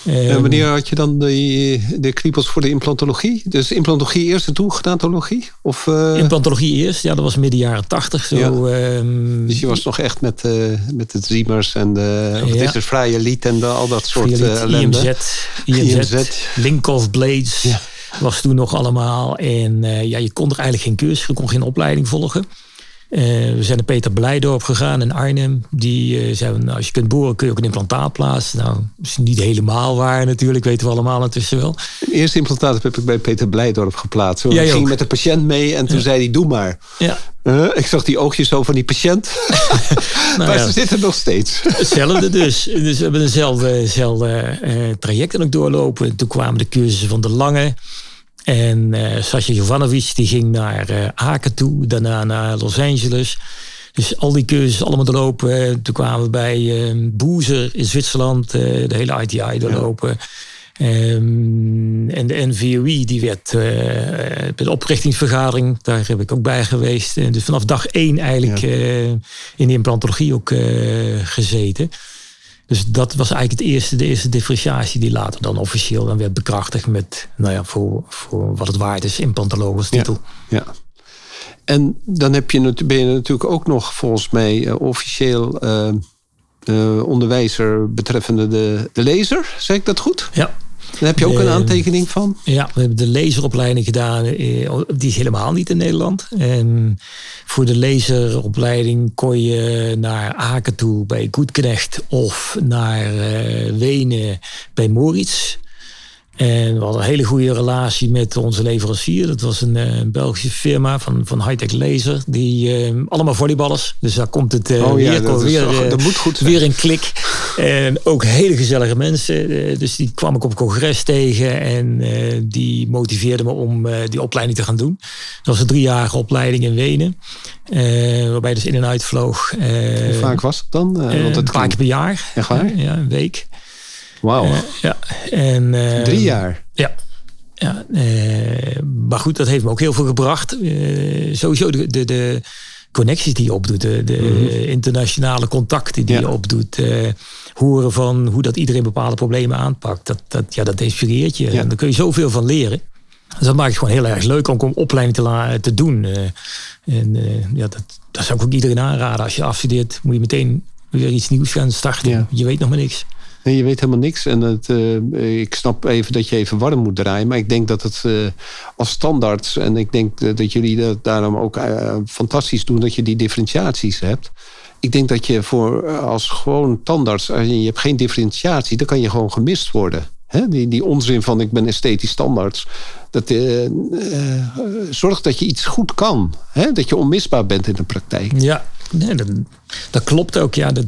En wanneer had je dan de, de kriebels voor de implantologie? Dus implantologie eerst en toen gedaantologie? Of, uh... Implantologie eerst, ja, dat was midden jaren tachtig. Zo, ja. um... Dus je was nog echt met, uh, met het Ziemers en de, ja. het is vrije lied en de, al dat soort uh, ellende. IMZ, IMZ, IMZ. Blades. Ja. Was toen nog allemaal. En ja, je kon er eigenlijk geen cursus, je kon geen opleiding volgen. Uh, we zijn naar Peter Blijdorp gegaan in Arnhem. Die uh, zei, nou, als je kunt boren kun je ook een implantaat plaatsen. Nou, is niet helemaal waar natuurlijk, weten we allemaal intussen wel. Het eerste implantaat heb ik bij Peter Blijdorp geplaatst. Ik ging met de patiënt mee en toen ja. zei hij, doe maar. Ja. Uh, ik zag die oogjes zo van die patiënt. [laughs] [laughs] nou, maar ja. ze zitten nog steeds. [laughs] Hetzelfde dus. Dus we hebben dezelfde, dezelfde traject ook doorlopen. Toen kwamen de cursussen van de Lange. En uh, Sasha Jovanovic die ging naar uh, Aken toe, daarna naar Los Angeles. Dus al die cursussen allemaal doorlopen. Toen kwamen we bij uh, Boezer in Zwitserland, uh, de hele ITI doorlopen. Ja. Um, en de NVOI die werd bij de oprichtingsvergadering, daar heb ik ook bij geweest. En dus vanaf dag één eigenlijk ja. in de implantologie ook gezeten. Dus dat was eigenlijk het eerste, de eerste differentiatie die later dan officieel dan werd bekrachtigd met, nou ja, voor, voor wat het waard is, implantoloog als titel. Ja, ja. En dan heb je, ben je natuurlijk ook nog volgens mij uh, officieel uh, uh, onderwijzer betreffende de, de lezer. Zeg ik dat goed? Ja. Daar heb je ook een aantekening van? Ja, we hebben de laseropleiding gedaan. Die is helemaal niet in Nederland. En voor de laseropleiding kon je naar Aken toe bij Goedknecht of naar Wenen bij Moritz. En we hadden een hele goede relatie met onze leverancier. Dat was een, een Belgische firma van, van Hightech Laser. Die, uh, allemaal volleyballers. Dus daar komt het uh, oh, ja, weer, dat, weer, is, dat moet goed weer een klik. En ook hele gezellige mensen. Dus die kwam ik op congres tegen. En die motiveerden me om die opleiding te gaan doen. Dat was een driejarige opleiding in Wenen. waarbij je dus in en uit vloog. Hoe vaak was het dan? Want het een paar keer per jaar. Echt waar? ja, een week. Wauw. Uh, ja. En, uh, Drie jaar? Ja. ja uh, maar goed, dat heeft me ook heel veel gebracht. sowieso de, de, de, connecties die je opdoet. De, de mm -hmm. internationale contacten die ja. je opdoet. horen van hoe dat iedereen bepaalde problemen aanpakt. Dat, dat, ja, dat inspireert je. Ja. En daar kun je zoveel van leren. Dus dat maakt het gewoon heel erg leuk om, om opleiding te, te doen. en ja, dat, dat zou ik ook iedereen aanraden. Als je afstudeert, moet je meteen weer iets nieuws gaan starten. Ja. Je weet nog maar niks. Je weet helemaal niks. En het, uh, ik snap even dat je even warm moet draaien. Maar ik denk dat het uh, als standaard. En ik denk dat jullie dat daarom ook fantastisch doen dat je die differentiaties hebt. Ik denk dat je voor als gewoon tandarts, je hebt geen differentiatie, dan kan je gewoon gemist worden. Die, die onzin van ik ben esthetisch standaards. Dat uh, zorgt dat je iets goed kan. He, dat je onmisbaar bent in de praktijk. Ja, nee, dat, dat klopt ook. Ja, dat,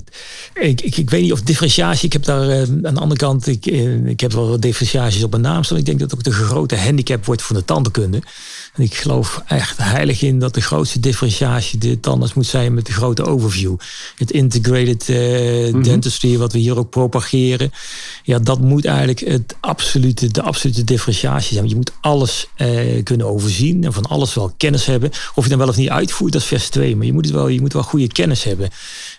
ik, ik, ik weet niet of differentiatie. Ik heb daar uh, aan de andere kant. Ik, ik heb wel differentiaties op mijn naam staan. Ik denk dat ook de grote handicap wordt van de tandheelkunde. En ik geloof echt heilig in dat de grootste differentiatie de tandarts moet zijn met de grote overview. Het integrated uh, mm -hmm. dentistry, wat we hier ook propageren. Ja, dat moet eigenlijk het absolute, de absolute differentiatie zijn. Want je moet alles uh, kunnen overzien en van alles wel kennis hebben. Of je dan wel of niet uitvoert, dat is vers 2. Maar je moet, het wel, je moet wel goede kennis hebben.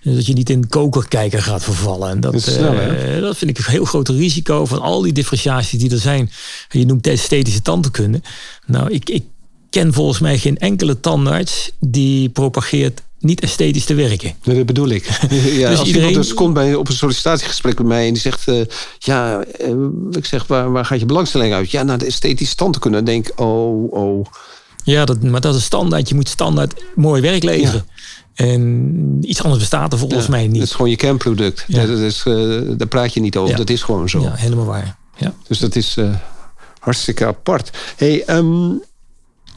Dat je niet in kokerkijker gaat vervallen. En dat, dat, snel, uh, dat vind ik een heel groot risico van al die differentiaties die er zijn. Je noemt esthetische tandheelkunde. Nou, ik, ik ken volgens mij geen enkele tandarts die propageert niet esthetisch te werken. dat bedoel ik. [laughs] ja, dus als iedereen... iemand dus komt bij, op een sollicitatiegesprek bij mij en die zegt... Uh, ja, uh, ik zeg, waar, waar gaat je belangstelling uit? Ja, naar de esthetische stand te kunnen. Dan denk ik, oh, oh. Ja, dat, maar dat is standaard. Je moet standaard mooi werk leveren. En iets anders bestaat er volgens mij niet. Het is gewoon je kernproduct. Ja. Dat is, uh, daar praat je niet over. Dat is gewoon zo. Ja, helemaal waar. Ja. Dus dat is hartstikke apart. Hey, um,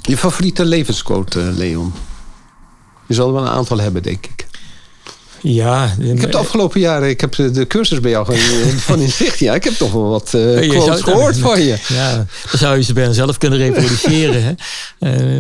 je favoriete levensquote, Leon? Je zal er wel een aantal hebben, denk ik. Ja. Ik heb de afgelopen jaren, ik heb de cursus bij jou [laughs] van inzicht. Ja, ik heb toch wel wat uh, quotes gehoord van je. [laughs] Ja, dan zou je ze bij zelf kunnen [laughs] reproduceren. hè.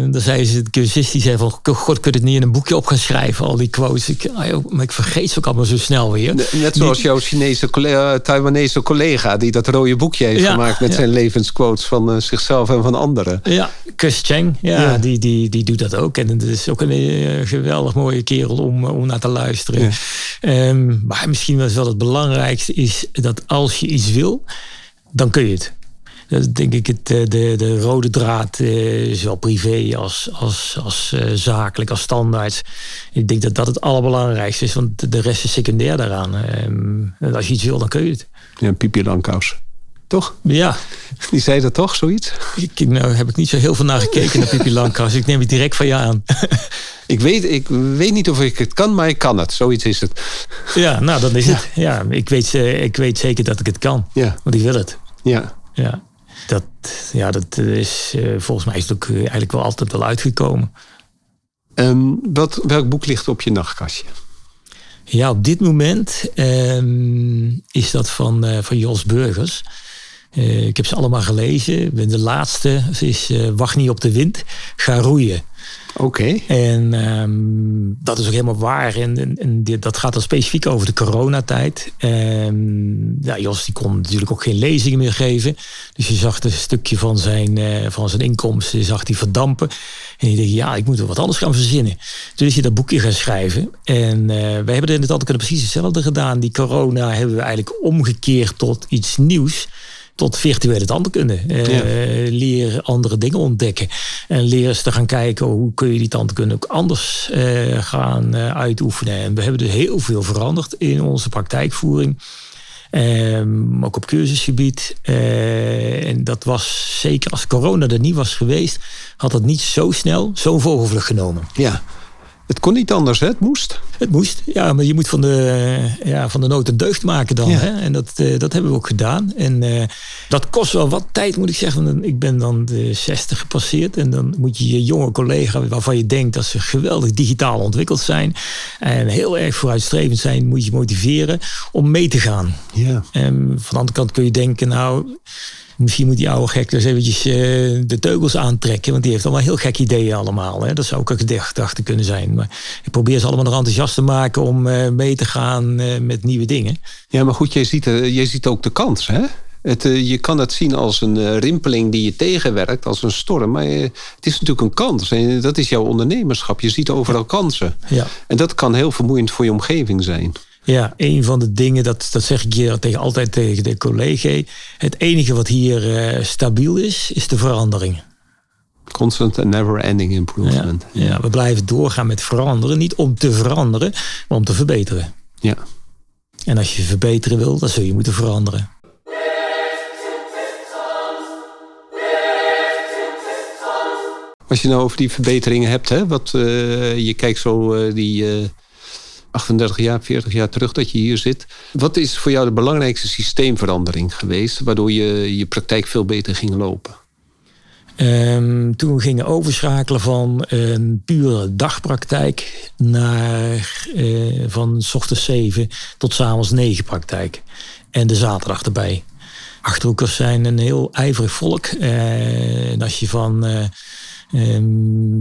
Uh, dan zei ze, de cursist die zei van, god, kun je het niet in een boekje op gaan schrijven, al die quotes. Ik, ah, maar ik vergeet ze ook allemaal zo snel weer. Net zoals jouw Chinese collega, Taiwanese collega, die dat rode boekje heeft gemaakt met zijn levensquotes van uh, zichzelf en van anderen. Ja, Kus Cheng, ja, Die, die, die doet dat ook. En het is ook een geweldig mooie kerel om, om naar te luisteren. Um, maar misschien wel het belangrijkste is dat als je iets wil, dan kun je het. Dat is denk ik het, eh, de, de rode draad, eh, zowel privé als, als, als uh, zakelijk, als standaard. Ik denk dat dat het allerbelangrijkste is, want de rest is secundair daaraan. Um, als je iets wil, dan kun je het. Ja, Pipi Langkous. Toch? Ja. Die zei dat toch, zoiets? Ik, nou heb ik niet zo heel veel naar gekeken naar Pipi Langkous. Ik neem het direct van je aan. [laughs] Ik weet, ik weet niet of ik het kan, maar ik kan het. Zoiets is het. Ja, nou, dan is het. Ja, ik weet, eh, ik weet zeker dat ik het kan. Ja. Want ik wil het. Ja. Ja. Dat, ja, dat is eh, volgens mij is het ook eh, eigenlijk wel altijd wel uitgekomen. Um, wat, welk boek ligt op je nachtkastje? Ja, op dit moment um, is dat van, uh, van Jos Burgers. Uh, ik heb ze allemaal gelezen. De laatste is uh, Wacht niet op de wind, ga roeien. Oké. En um, dat is ook helemaal waar. En, en, en dit, dat gaat dan specifiek over de coronatijd. Um, ja, Jos die kon natuurlijk ook geen lezingen meer geven. Dus je zag een stukje van zijn, uh, van zijn inkomsten zag hij verdampen. En je dacht, ja, ik moet er wat anders gaan verzinnen. Toen is hij dat boekje gaan schrijven. En uh, wij hebben in het altijd precies hetzelfde gedaan. Die corona hebben we eigenlijk omgekeerd tot iets nieuws tot virtuele tandkunde. Uh, Leer andere dingen ontdekken. En leer eens te gaan kijken hoe kun je die tandkunde ook anders uh, gaan uh, uitoefenen. En we hebben dus heel veel veranderd in onze praktijkvoering. Um, ook op cursusgebied. en dat was zeker als corona er niet was geweest, had dat niet zo snel zo'n vogelvlucht genomen. Ja. Het kon niet anders, hè? Het moest. Het moest, ja, maar je moet van de, ja, van de nood een deugd maken dan. Hè? En dat, uh, dat hebben we ook gedaan. En uh, dat kost wel wat tijd, moet ik zeggen. Ik ben dan de 60 gepasseerd. En dan moet je je jonge collega, waarvan je denkt dat ze geweldig digitaal ontwikkeld zijn. En heel erg vooruitstrevend zijn, moet je motiveren om mee te gaan. Ja. En van de andere kant kun je denken, nou Misschien moet die oude gek dus eventjes uh, de teugels aantrekken. Want die heeft allemaal heel gek ideeën allemaal. Hè? Dat zou ook een gedachte kunnen zijn. Maar ik probeer ze allemaal nog enthousiast te maken om uh, mee te gaan uh, met nieuwe dingen. Ja, maar goed, jij ziet, jij ziet ook de kans, hè? Het, je kan het zien als een rimpeling die je tegenwerkt, als een storm. Maar het is natuurlijk een kans. En dat is jouw ondernemerschap. Je ziet overal kansen. Ja. En dat kan heel vermoeiend voor je omgeving zijn. Ja, een van de dingen, dat, dat zeg ik hier tegen, altijd tegen de collega. Het enige wat hier uh, stabiel is, is de verandering. Constant and never ending improvement. Ja, ja, we blijven doorgaan met veranderen. Niet om te veranderen, maar om te verbeteren. Ja. En als je verbeteren wil, dan zul je moeten veranderen. Als je nou over die verbeteringen hebt, hè, wat, uh, je kijkt zo uh, die 38 jaar, 40 jaar terug dat je hier zit. Wat is voor jou de belangrijkste systeemverandering geweest, waardoor je je praktijk veel beter ging lopen? Um, toen gingen overschakelen van een pure dagpraktijk naar uh, van s ochtends 7 tot s avonds 9 praktijk. En de zaterdag erbij. Achterhoekers zijn een heel ijverig volk. Uh, en als je van Ehm,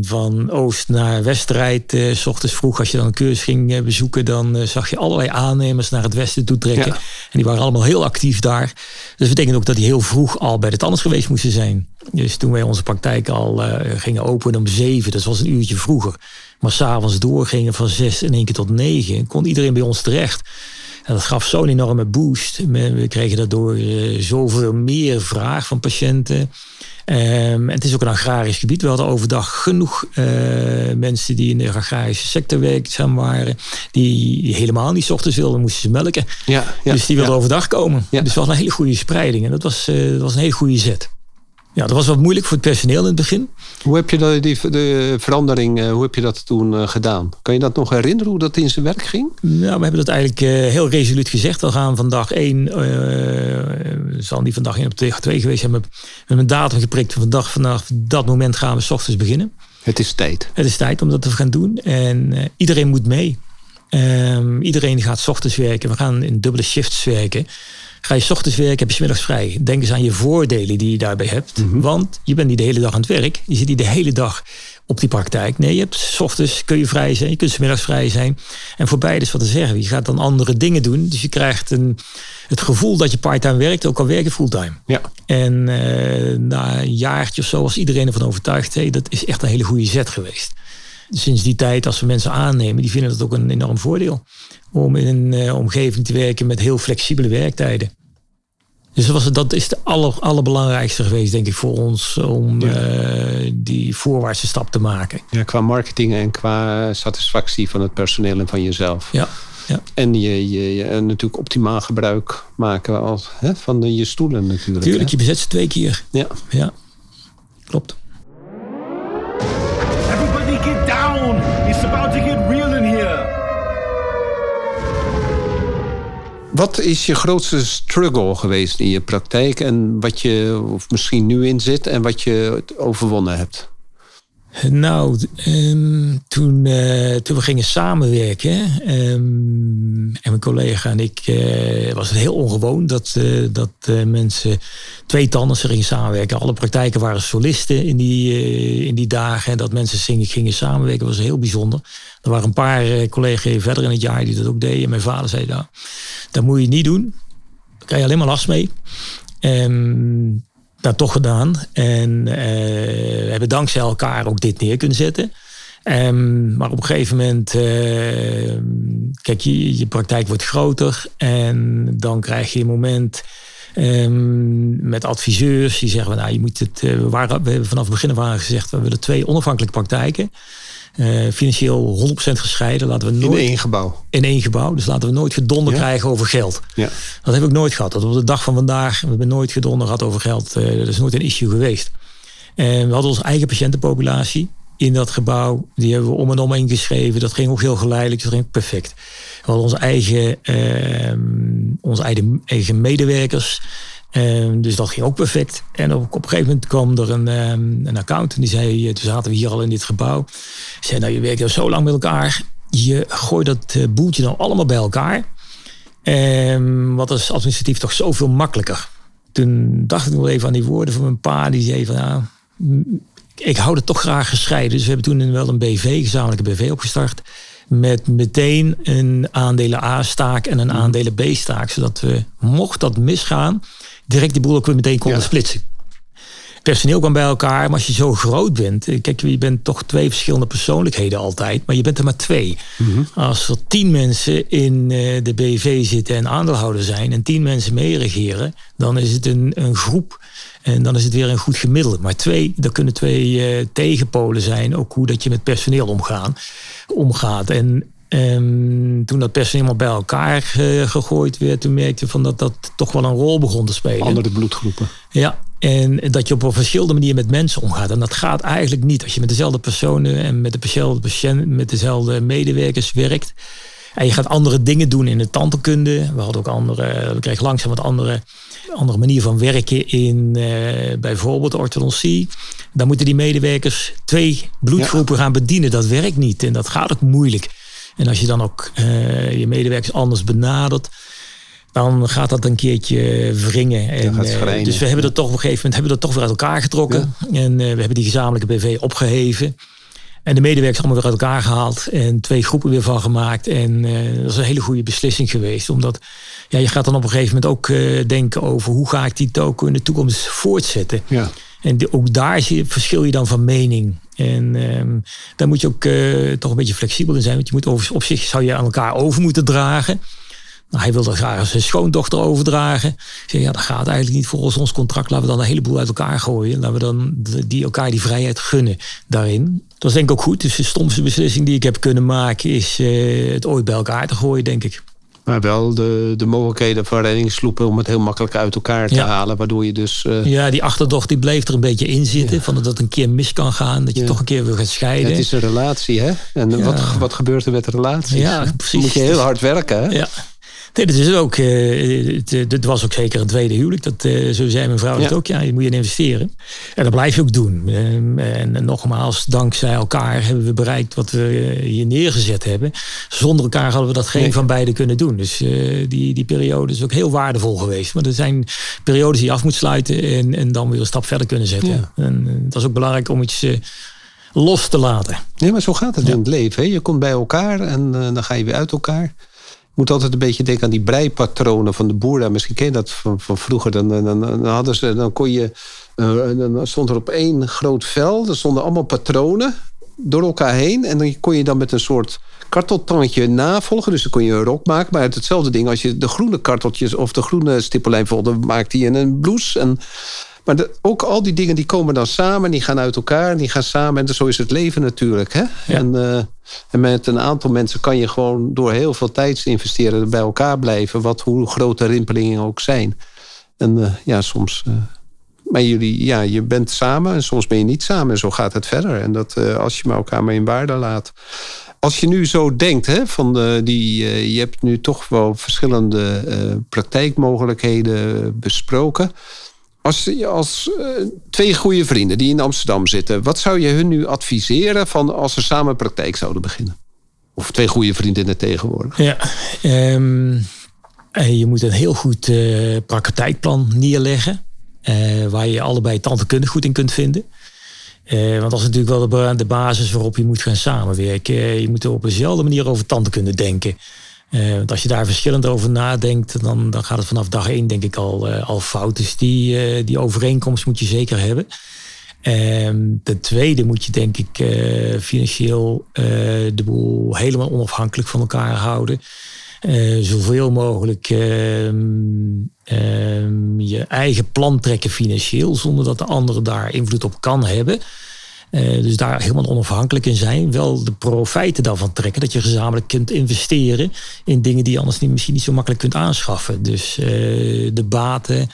van oost naar west rijdt. Uh, s ochtends vroeg, als je dan een cursus ging uh, bezoeken, dan uh, zag je allerlei aannemers naar het westen toe trekken. En die waren allemaal heel actief daar. Dus dat betekent ook dat die heel vroeg al bij de tandarts geweest moesten zijn. Dus toen wij onze praktijk al gingen openen om zeven, dat was een uurtje vroeger. Maar s'avonds doorgingen van zes in één keer tot negen, kon iedereen bij ons terecht. En dat gaf zo'n enorme boost. We kregen daardoor uh, zoveel meer vraag van patiënten. Um, het is ook een agrarisch gebied. We hadden overdag genoeg uh, mensen die in de agrarische sector werkzaam waren. Die helemaal niet ochtends wilden, moesten ze melken. Ja, ja dus die wilden ja. overdag komen. Ja. Dus we hadden een hele goede spreiding. En dat was, uh, dat was een hele goede zet. Ja, dat was wat moeilijk voor het personeel in het begin. Hoe heb je de, die, de verandering, uh, hoe heb je dat toen uh, gedaan? Kan je dat nog herinneren, hoe dat in zijn werk ging? Nou, we hebben dat eigenlijk uh, heel resoluut gezegd. We gaan vandaag één, zal niet vandaag één op twee, twee geweest zijn, met, met een datum geprikt. Vandaag, vanaf dat moment gaan we s ochtends beginnen. Het is tijd. Het is tijd om dat te gaan doen. En iedereen moet mee. Um, iedereen gaat s ochtends werken. We gaan in dubbele shifts werken. Ga je s ochtends werken, heb je middags vrij. Denk eens aan je voordelen die je daarbij hebt. Mhm. Want je bent niet de hele dag aan het werk. Je zit niet de hele dag op die praktijk. Nee, je hebt s ochtends kun je vrij zijn, je kunt s middags vrij zijn. En voor beide is wat te zeggen. Je gaat dan andere dingen doen. Dus je krijgt een, het gevoel dat je parttime werkt, ook al werk je fulltime. Ja. En uh, na een jaartje of zo was iedereen ervan overtuigd. Hey, dat is echt een hele goede zet geweest. Sinds die tijd, als we mensen aannemen, die vinden dat ook een enorm voordeel om in een uh, omgeving te werken met heel flexibele werktijden. Dus dat, was, dat is de aller, allerbelangrijkste geweest, denk ik, voor ons om ja. uh, die voorwaartse stap te maken. Ja, qua marketing en qua satisfactie van het personeel en van jezelf. Ja. Ja. En je, je, je natuurlijk optimaal gebruik maken als, hè, van de, je stoelen natuurlijk. Tuurlijk, hè? je bezet ze twee keer. Ja. ja. Klopt. Wat is je grootste struggle geweest in je praktijk en wat je of misschien nu in zit en wat je overwonnen hebt? Nou, um, toen, uh, toen we gingen samenwerken um, en mijn collega en ik, uh, was het heel ongewoon dat, uh, dat mensen twee tandartsen gingen samenwerken. Alle praktijken waren solisten in die, in die dagen en dat mensen zingen, gingen samenwerken was heel bijzonder. Er waren een paar collega's verder in het jaar die dat ook deden. En mijn vader zei, nou, dat moet je niet doen. Daar krijg je alleen maar last mee. Um, dat toch gedaan. En uh, we hebben dankzij elkaar ook dit neer kunnen zetten. Um, maar op een gegeven moment, uh, kijk, je, je praktijk wordt groter. En dan krijg je een moment um, met adviseurs die zeggen: Nou, je moet het. Uh, we, waren, hebben vanaf het begin aan gezegd: we willen twee onafhankelijke praktijken. Uh, financieel 100% gescheiden. Laten we nooit, in één gebouw. In één gebouw. Dus laten we nooit gedonder ja. krijgen over geld. Ja. Dat heb ik nooit gehad. Dat op de dag van vandaag. We hebben nooit gedonder gehad over geld. Uh, dat is nooit een issue geweest. En we hadden onze eigen patiëntenpopulatie in dat gebouw. Die hebben we om en om ingeschreven. Dat ging ook heel geleidelijk. Dat ging perfect. We hadden onze eigen, uh, onze eigen, eigen medewerkers. Um, dus dat ging ook perfect. En op, op een gegeven moment kwam er een, um, een accountant die zei, toen zaten we hier al in dit gebouw. zei, nou je werkt al zo lang met elkaar. Je gooit dat uh, boeltje nou allemaal bij elkaar. Um, wat is administratief toch zoveel makkelijker. Toen dacht ik nog even aan die woorden van mijn pa. Die zei van, nou, ik hou het toch graag gescheiden. Dus we hebben toen wel een BV, gezamenlijke BV opgestart. Met meteen een aandelen A-staak en een aandelen B-staak. Zodat we, mocht dat misgaan direct die boel ook weer meteen konden ja. splitsen. Personeel kwam bij elkaar, maar als je zo groot bent, eh, kijk, je bent toch twee verschillende persoonlijkheden altijd, maar je bent er maar twee. Mm -hmm. Als er tien mensen in uh, de BV zitten en aandeelhouder zijn en tien mensen meeregeren, dan is het een, een groep en dan is het weer een goed gemiddelde. Maar twee, dat kunnen twee uh, tegenpolen zijn, ook hoe dat je met personeel omgaan, omgaat. En en toen dat personeel bij elkaar uh, gegooid werd, toen merkte van dat dat toch wel een rol begon te spelen. Andere bloedgroepen. Ja, en dat je op een verschillende manier met mensen omgaat. En dat gaat eigenlijk niet als je met dezelfde personen en met dezelfde patiënten, met dezelfde medewerkers werkt. En je gaat andere dingen doen in de tandheelkunde. We hadden ook andere, we kregen langzaam wat andere, andere manier van werken in uh, bijvoorbeeld orthodontie. Dan moeten die medewerkers twee bloedgroepen ja. gaan bedienen. Dat werkt niet en dat gaat ook moeilijk. En als je dan ook uh, je medewerkers anders benadert, dan gaat dat een keertje wringen. En, uh, dus we hebben dat toch op een gegeven moment hebben dat toch weer uit elkaar getrokken. Ja. En uh, we hebben die gezamenlijke BV opgeheven. En de medewerkers allemaal weer uit elkaar gehaald. En twee groepen weer van gemaakt. En dat is een hele goede beslissing geweest. Omdat ja, je gaat dan op een gegeven moment ook denken over hoe ga ik die toko in de toekomst voortzetten. Ja. En ook daar zie, verschil je dan van mening. En um, daar moet je ook uh, toch een beetje flexibel in zijn. Want je moet over, op zich zou je aan elkaar over moeten dragen. Nou, hij wilde graag zijn schoondochter overdragen. Zei, ja, dat gaat eigenlijk niet volgens ons contract. Laten we dan een heleboel uit elkaar gooien. Laten we dan die, elkaar die vrijheid gunnen daarin. Dat is denk ik ook goed. Dus de stomste beslissing die ik heb kunnen maken... is uh, het ooit bij elkaar te gooien, denk ik. Maar wel de, de mogelijkheden van reddingssloepen om het heel makkelijk uit elkaar te halen. Waardoor je dus. Uh... Ja, die achterdocht die bleef er een beetje in zitten. Van dat het een keer mis kan gaan. Dat je toch een keer wil gaan scheiden. het is een relatie, hè? En wat, wat gebeurt er met relaties? Ja, precies. Dan moet je heel hard werken, hè? Ja. Nee, dat is ook, uh, het, het, was ook zeker een tweede huwelijk. Dat, uh, zo zei mijn vrouw ja. ook. Ja, je moet je investeren. En dat blijf je ook doen. Uh, en nogmaals, dankzij elkaar hebben we bereikt wat we hier neergezet hebben. Zonder elkaar hadden we dat geen van beiden kunnen doen. Dus die, die periode is ook heel waardevol geweest. Maar er zijn periodes die je af moet sluiten en, en dan weer een stap verder kunnen zetten. Ja. En dat is ook belangrijk om iets los te laten. Nee, maar zo gaat het in het leven. Hè? Je komt bij elkaar en dan ga je weer uit elkaar moet altijd een beetje denken aan die breipatronen van de boeren. Misschien ken je dat van, van vroeger. Dan, dan, hadden ze, dan kon je. Uh, dan stond er op één groot vel. Er stonden allemaal patronen door elkaar heen. En dan kon je dan met een soort karteltandje navolgen. Dus dan kon je een rok maken. Maar uit hetzelfde ding, als je de groene karteltjes of de groene stippellijn volgde, maakte je een blouse. En maar ook al die dingen die komen dan samen, die gaan uit elkaar, die gaan samen. En zo is het leven natuurlijk. Hè? En, uh, en, met een aantal mensen kan je gewoon door heel veel tijd te investeren bij elkaar blijven, wat hoe grote rimpelingen ook zijn. En uh, ja, soms. Uh, maar jullie, ja, je bent samen en soms ben je niet samen. En zo gaat het verder. En dat als je elkaar maar in waarde laat. Als je nu zo denkt, hè, van de, die, je hebt nu toch wel verschillende praktijkmogelijkheden besproken. Als, als uh, twee goede vrienden die in Amsterdam zitten, wat zou je hun nu adviseren van als ze samen praktijk zouden beginnen? Of twee goede vriendinnen tegenwoordig? Ja, um, je moet een heel goed uh, praktijkplan neerleggen. Waar je allebei tandheelkundig goed in kunt vinden. want dat is natuurlijk wel de, basis waarop je moet gaan samenwerken. je moet op dezelfde manier over tandheelkunde denken. Uh, want als je daar verschillend over nadenkt, dan, dan gaat het vanaf dag één denk ik al, uh, al fout. Dus die, uh, die overeenkomst moet je zeker hebben. Um, ten tweede moet je denk ik financieel de boel helemaal onafhankelijk van elkaar houden. zoveel mogelijk um, um, je eigen plan trekken financieel, zonder dat de andere daar invloed op kan hebben. Uh, dus daar helemaal onafhankelijk in zijn. Wel de profijten daarvan trekken. Dat je gezamenlijk kunt investeren in dingen die je anders niet, misschien niet zo makkelijk kunt aanschaffen. Dus uh, de baten,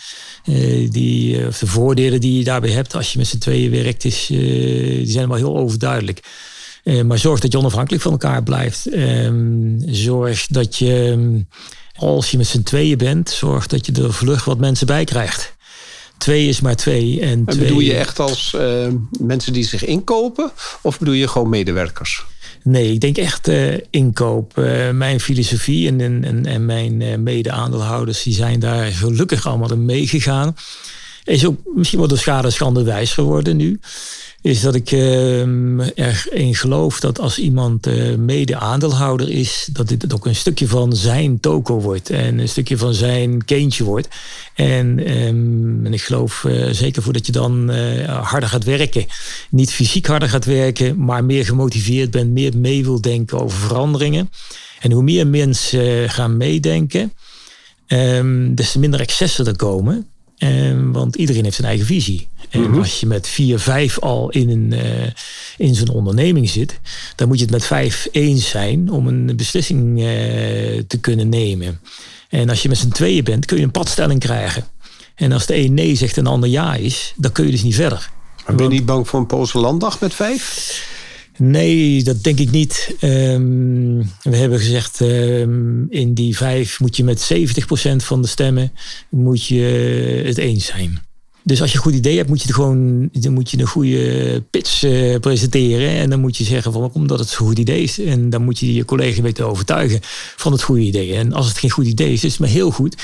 uh, die, of de voordelen die je daarbij hebt als je met z'n tweeën werkt, is, die zijn wel heel overduidelijk. maar zorg dat je onafhankelijk van elkaar blijft. Ehm, zorg dat je, als je met z'n tweeën bent, zorg dat je er vlug wat mensen bij krijgt. Twee is maar twee. En twee... Bedoel je echt als uh, mensen die zich inkopen? Of bedoel je gewoon medewerkers? Nee, ik denk echt uh, inkoop. Uh, mijn filosofie en, en, en mijn mede-aandeelhouders die zijn daar gelukkig allemaal in meegegaan. Is ook misschien wel de schade schande wijs geworden nu is dat ik uh, erin geloof dat als iemand uh, mede-aandeelhouder is, dat dit ook een stukje van zijn toko wordt en een stukje van zijn kindje wordt. En, um, en ik geloof uh, zeker voor dat je dan uh, harder gaat werken. Niet fysiek harder gaat werken, maar meer gemotiveerd bent, meer mee wil denken over veranderingen. En hoe meer mensen gaan meedenken, um, des te minder excessen er komen. Um, want iedereen heeft zijn eigen visie. En mhm. als je met vier, vijf al in, een, uh, in zo'n onderneming zit, dan moet je het met vijf eens zijn om een beslissing uh, te kunnen nemen. En als je met z'n tweeën bent, kun je een padstelling krijgen. En als de een nee zegt en de ander ja is, dan kun je dus niet verder. Maar ben je niet bang voor een Poolse landdag met vijf? Nee, dat denk ik niet. Um, we hebben gezegd, um, in die vijf moet je met 70% van de stemmen moet je het eens zijn. Dus als je een goed idee hebt, moet je, gewoon, dan moet je een goede pitch uh, presenteren. En dan moet je zeggen van, omdat het een goed idee is. En dan moet je je collega weten overtuigen van het goede idee. En als het geen goed idee is, is het maar heel goed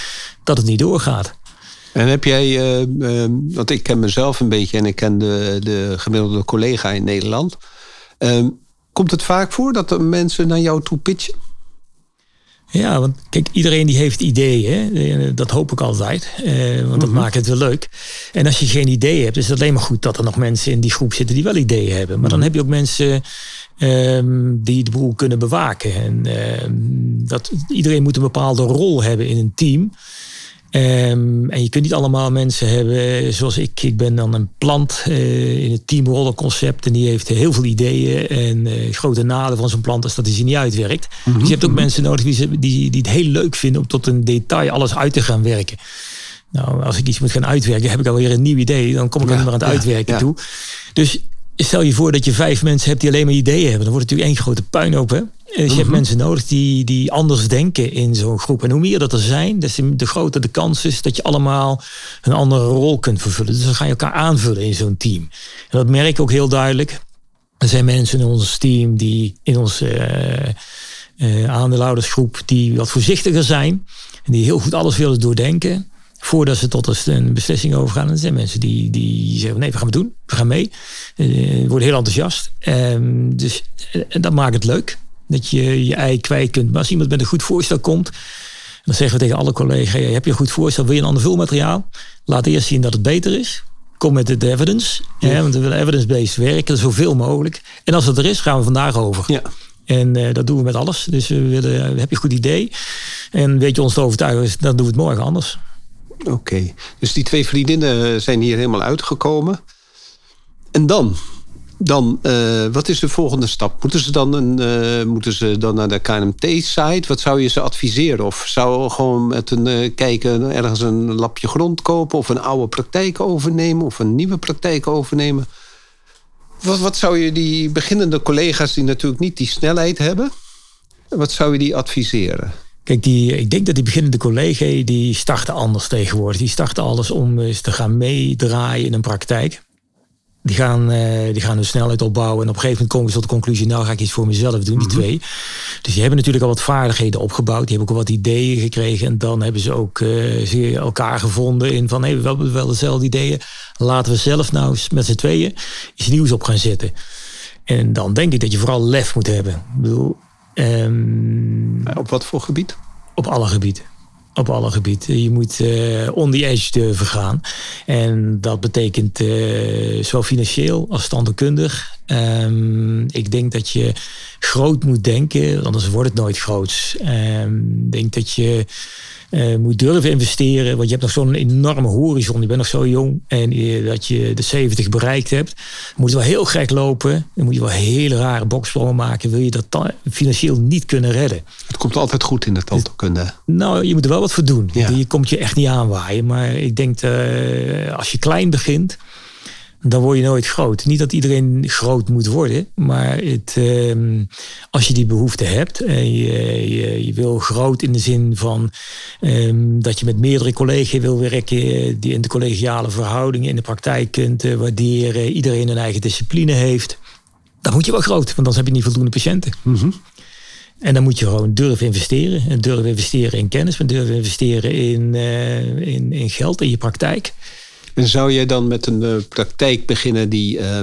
dat het niet doorgaat. En heb jij, uh, uh, want ik ken mezelf een beetje en ik ken de, de gemiddelde collega in Nederland. Ehm, komt het vaak voor dat er mensen naar jou toe pitchen? Ja, want kijk, iedereen die heeft ideeën. hè. Dat hoop ik altijd. eh, want dat maakt het wel leuk. En als je geen idee hebt, is het alleen maar goed dat er nog mensen in die groep zitten die wel ideeën hebben. Maar dan heb je ook mensen ehm, die de boel kunnen bewaken. En ehm, dat, iedereen moet een bepaalde rol hebben in een team. Ehm, en je kunt niet allemaal mensen hebben zoals ik. Ik ben dan een plant eh, in het teamrollenconcept. En die heeft heel veel ideeën. En eh, het grote nadeel van zo'n plant is dat hij ze niet uitwerkt. Dus je hebt ook mensen nodig die, die, die het heel leuk vinden om tot een detail alles uit te gaan werken. Nou, als ik iets moet gaan uitwerken, heb ik alweer een nieuw idee. Dan kom ik Ja, alleen maar aan het ja, uitwerken ja. toe. Dus stel je voor dat je vijf mensen hebt die alleen maar ideeën hebben. Dan wordt het natuurlijk één grote puinhoop. Hè? Dus je hebt mensen nodig die, die anders denken in zo'n groep. En hoe meer dat er zijn, des te de groter de kans is dat je allemaal een andere rol kunt vervullen. Dus dan ga je elkaar aanvullen in zo'n team. En dat merk ik ook heel duidelijk. Er zijn mensen in ons team die in onze eh, eh, aandeelhoudersgroep die wat voorzichtiger zijn. En die heel goed alles willen doordenken. Voordat ze tot een- beslissing overgaan. En er zijn mensen die, die zeggen: nee, we gaan het doen. We gaan mee. Eh, worden heel enthousiast. Ehm, dus eh, dat maakt het leuk. Dat je je ei kwijt kunt. Maar als iemand met een goed voorstel komt. Dan zeggen we tegen alle collega's: hey, heb je een goed voorstel? Wil je een ander vulmateriaal? Laat eerst zien dat het beter is. Kom met de evidence. Hè, want we willen evidence-based werken, zoveel mogelijk. En als het er is, gaan we vandaag over. Ja. En eh, dat doen we met alles. Dus we willen, heb je een goed idee? En weet je ons te overtuigen, dan doen we het morgen anders. Oké, dus die twee vriendinnen zijn hier helemaal uitgekomen. En dan? Dan, eh, wat is de volgende stap? Moeten ze dan, een, eh, moeten ze dan naar de KNMT-site? Wat zou je ze adviseren? Of zou gewoon met een eh, kijken ergens een lapje grond kopen... of een oude praktijk overnemen of een nieuwe praktijk overnemen? Wat, wat zou je die beginnende collega's die natuurlijk niet die snelheid hebben... wat zou je die adviseren? Kijk, die, ik denk dat die beginnende collega's, die starten anders tegenwoordig. Die starten alles om eens te gaan meedraaien in een praktijk. Die gaan, eh, die gaan hun snelheid opbouwen. En op een gegeven moment komen ze tot de conclusie... nou ga ik iets voor mezelf doen, die twee. Dus die hebben natuurlijk al wat vaardigheden opgebouwd. Die hebben ook al wat ideeën gekregen. En dan hebben ze ook eh, ze elkaar gevonden in van... hé, we hebben wel dezelfde ideeën. Laten we zelf nou eens met z'n tweeën iets nieuws op gaan zetten. En dan denk ik dat je vooral lef moet hebben. Ik bedoel... ehm, Op wat voor gebied? op alle gebieden. Op alle gebieden. Je moet eh on the edge durven gaan. En dat betekent eh, zowel financieel als standaardkundig. Ehm, ik denk dat je groot moet denken, anders wordt het nooit groots. Ehm, Ik denk dat je eh, moet durven investeren. Want je hebt nog zo'n enorme horizon. Je bent nog zo jong. En eh, dat je de 70 bereikt hebt. Moet je wel heel gek lopen. Dan moet je wel hele rare boksprongen maken. Wil je dat dan financieel niet kunnen redden. Het komt altijd goed in de tandheelkunde. Nou, je moet er wel wat voor doen. Ja. Je komt je echt niet aanwaaien. Maar ik denk, uh, als je klein begint, dan word je nooit groot. Niet dat iedereen groot moet worden, maar het, um, als je die behoefte hebt en je, je, je, wil groot in de zin van um, dat je met meerdere collega's wil werken, die in de collegiale verhoudingen in de praktijk kunt uh, waarderen, iedereen een eigen discipline heeft, dan moet je wel groot, want anders heb je niet voldoende patiënten. Mm -hmm. En dan moet je gewoon durven investeren. En durven investeren in kennis, maar durven investeren in, uh, in, in geld, in je praktijk. En zou je dan met een uh, praktijk beginnen die, uh,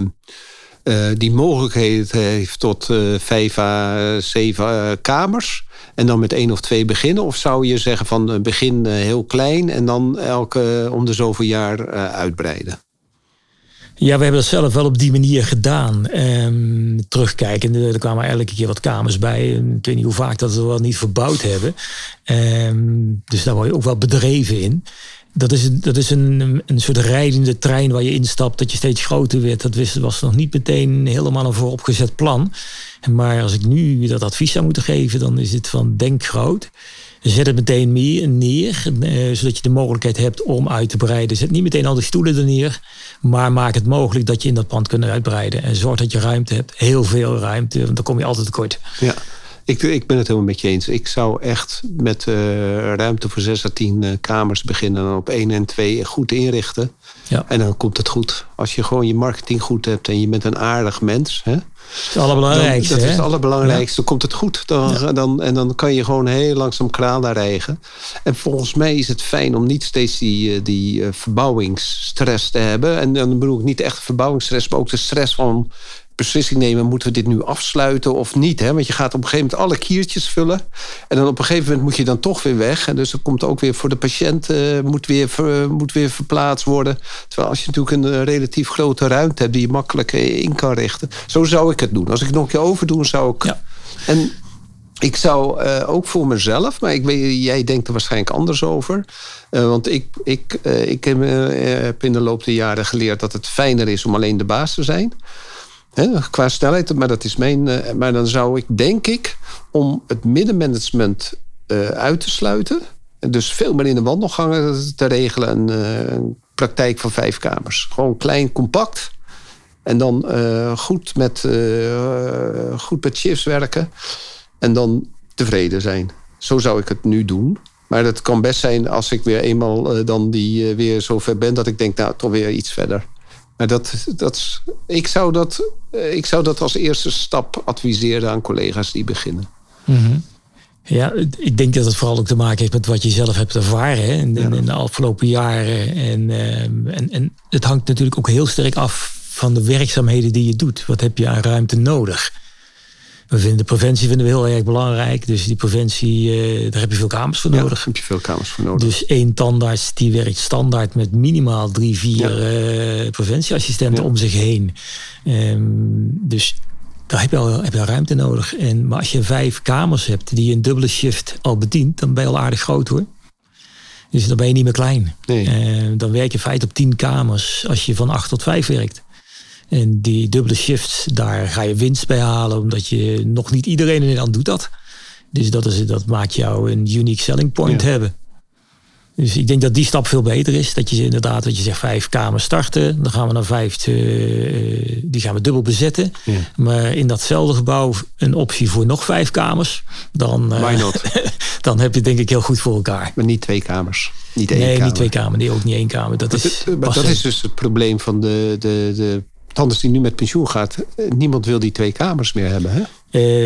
uh, die mogelijkheid heeft tot vijf à zeven kamers? En dan met één of twee beginnen? Of zou je zeggen van begin heel klein en dan elke om de zoveel jaar uitbreiden? Ja, we hebben dat zelf wel op die manier gedaan. Um, terugkijken, er kwamen elke keer wat kamers bij. Ik weet niet hoe vaak dat we wel niet verbouwd hebben. Um, dus daar word je ook wel bedreven in. Dat is, dat is een, een soort rijdende trein waar je instapt, dat je steeds groter wordt. Dat was nog niet meteen helemaal een vooropgezet plan. Maar als ik nu dat advies zou moeten geven, dan is het van denk groot. Zet het meteen meer neer, eh, zodat je de mogelijkheid hebt om uit te breiden. Zet niet meteen al die stoelen er neer, maar maak het mogelijk dat je in dat pand kunt uitbreiden. En zorg dat je ruimte hebt, heel veel ruimte, want dan kom je altijd tekort. Ja. Ik, ik ben het helemaal met je eens. Ik zou echt met uh, ruimte voor 6 à 10 uh, kamers beginnen. En op 1 en 2 goed inrichten. Ja. En dan komt het goed. Als je gewoon je marketing goed hebt en je bent een aardig mens. Hè, het allerbelangrijkste. Dan, dat is het allerbelangrijkste. Dan komt het goed. Dan, ja. dan, en dan kan je gewoon heel langzaam kraan rijgen. En volgens mij is het fijn om niet steeds die, die verbouwingsstress te hebben. En dan bedoel ik niet echt verbouwingsstress, maar ook de stress van beslissing nemen: moeten we dit nu afsluiten of niet? Hè? Want je gaat op een gegeven moment alle kiertjes vullen. En dan op een gegeven moment moet je dan toch weer weg. En dus er komt ook weer voor de patiënt uh, moet, weer moet weer verplaatst worden. Terwijl als je natuurlijk een relatief grote ruimte hebt die je makkelijk in kan richten. Zo zou ik het doen. Als ik nog een keer overdoen, zou ik. Ja. En ik zou uh, ook voor mezelf, maar ik weet, jij denkt er waarschijnlijk anders over. Uh, want ik, ik, uh, ik heb, heb, in de loop der jaren geleerd dat het fijner is om alleen de baas te zijn. Qua snelheid, maar dat is mijn. maar dan zou ik, denk ik, om het middenmanagement uit te sluiten. En dus veel meer in de wandelgangen te regelen. Een, een praktijk van vijf kamers. Gewoon klein, compact. En dan goed, met, goed met shifts werken. En dan tevreden zijn. Zo zou ik het nu doen. Maar het kan best zijn als ik weer eenmaal dan die weer zover ben... dat ik denk, nou, toch weer iets verder. Maar dat, dat, ik, zou dat, ik zou dat als eerste stap adviseren aan collega's die beginnen. Mm -hmm. Ja, ik denk dat het vooral ook te maken heeft met wat je zelf hebt ervaren hè, in, de afgelopen jaren. En, en, en het hangt natuurlijk ook heel sterk af van de werkzaamheden die je doet. Wat heb je aan ruimte nodig? We vinden de preventie vinden we heel erg belangrijk. Dus die preventie, uh, daar heb je veel kamers voor nodig. daar heb je veel kamers voor nodig. Dus één tandarts die werkt standaard met minimaal drie, vier ja. uh, preventieassistenten ja. om zich heen. Um, dus daar heb je, al, heb je al ruimte nodig. En, maar als je vijf kamers hebt die een dubbele shift al bedient, dan ben je al aardig groot hoor. Dus dan ben je niet meer klein. Nee. Uh, dan werk je feit op tien kamers als je van acht tot vijf werkt. En die dubbele shifts, daar ga je winst bij halen, omdat je nog niet iedereen in Nederland doet dat. Dus dat, is, dat maakt jou een unique selling point ja. hebben. Dus ik denk dat die stap veel beter is. Dat je inderdaad, dat je zegt vijf kamers starten. Dan gaan we naar vijf, uh, die gaan we dubbel bezetten. Ja. Maar in datzelfde gebouw een optie voor nog vijf kamers. Dan, uh, [laughs] dan heb je denk ik heel goed voor elkaar. Maar niet twee kamers. Niet één nee, kamer. niet twee kamers. Nee, ook niet één kamer. Dat, is, maar dat is dus het probleem van de, de, de Anders die nu met pensioen gaat, niemand wil die twee kamers meer hebben. Hè?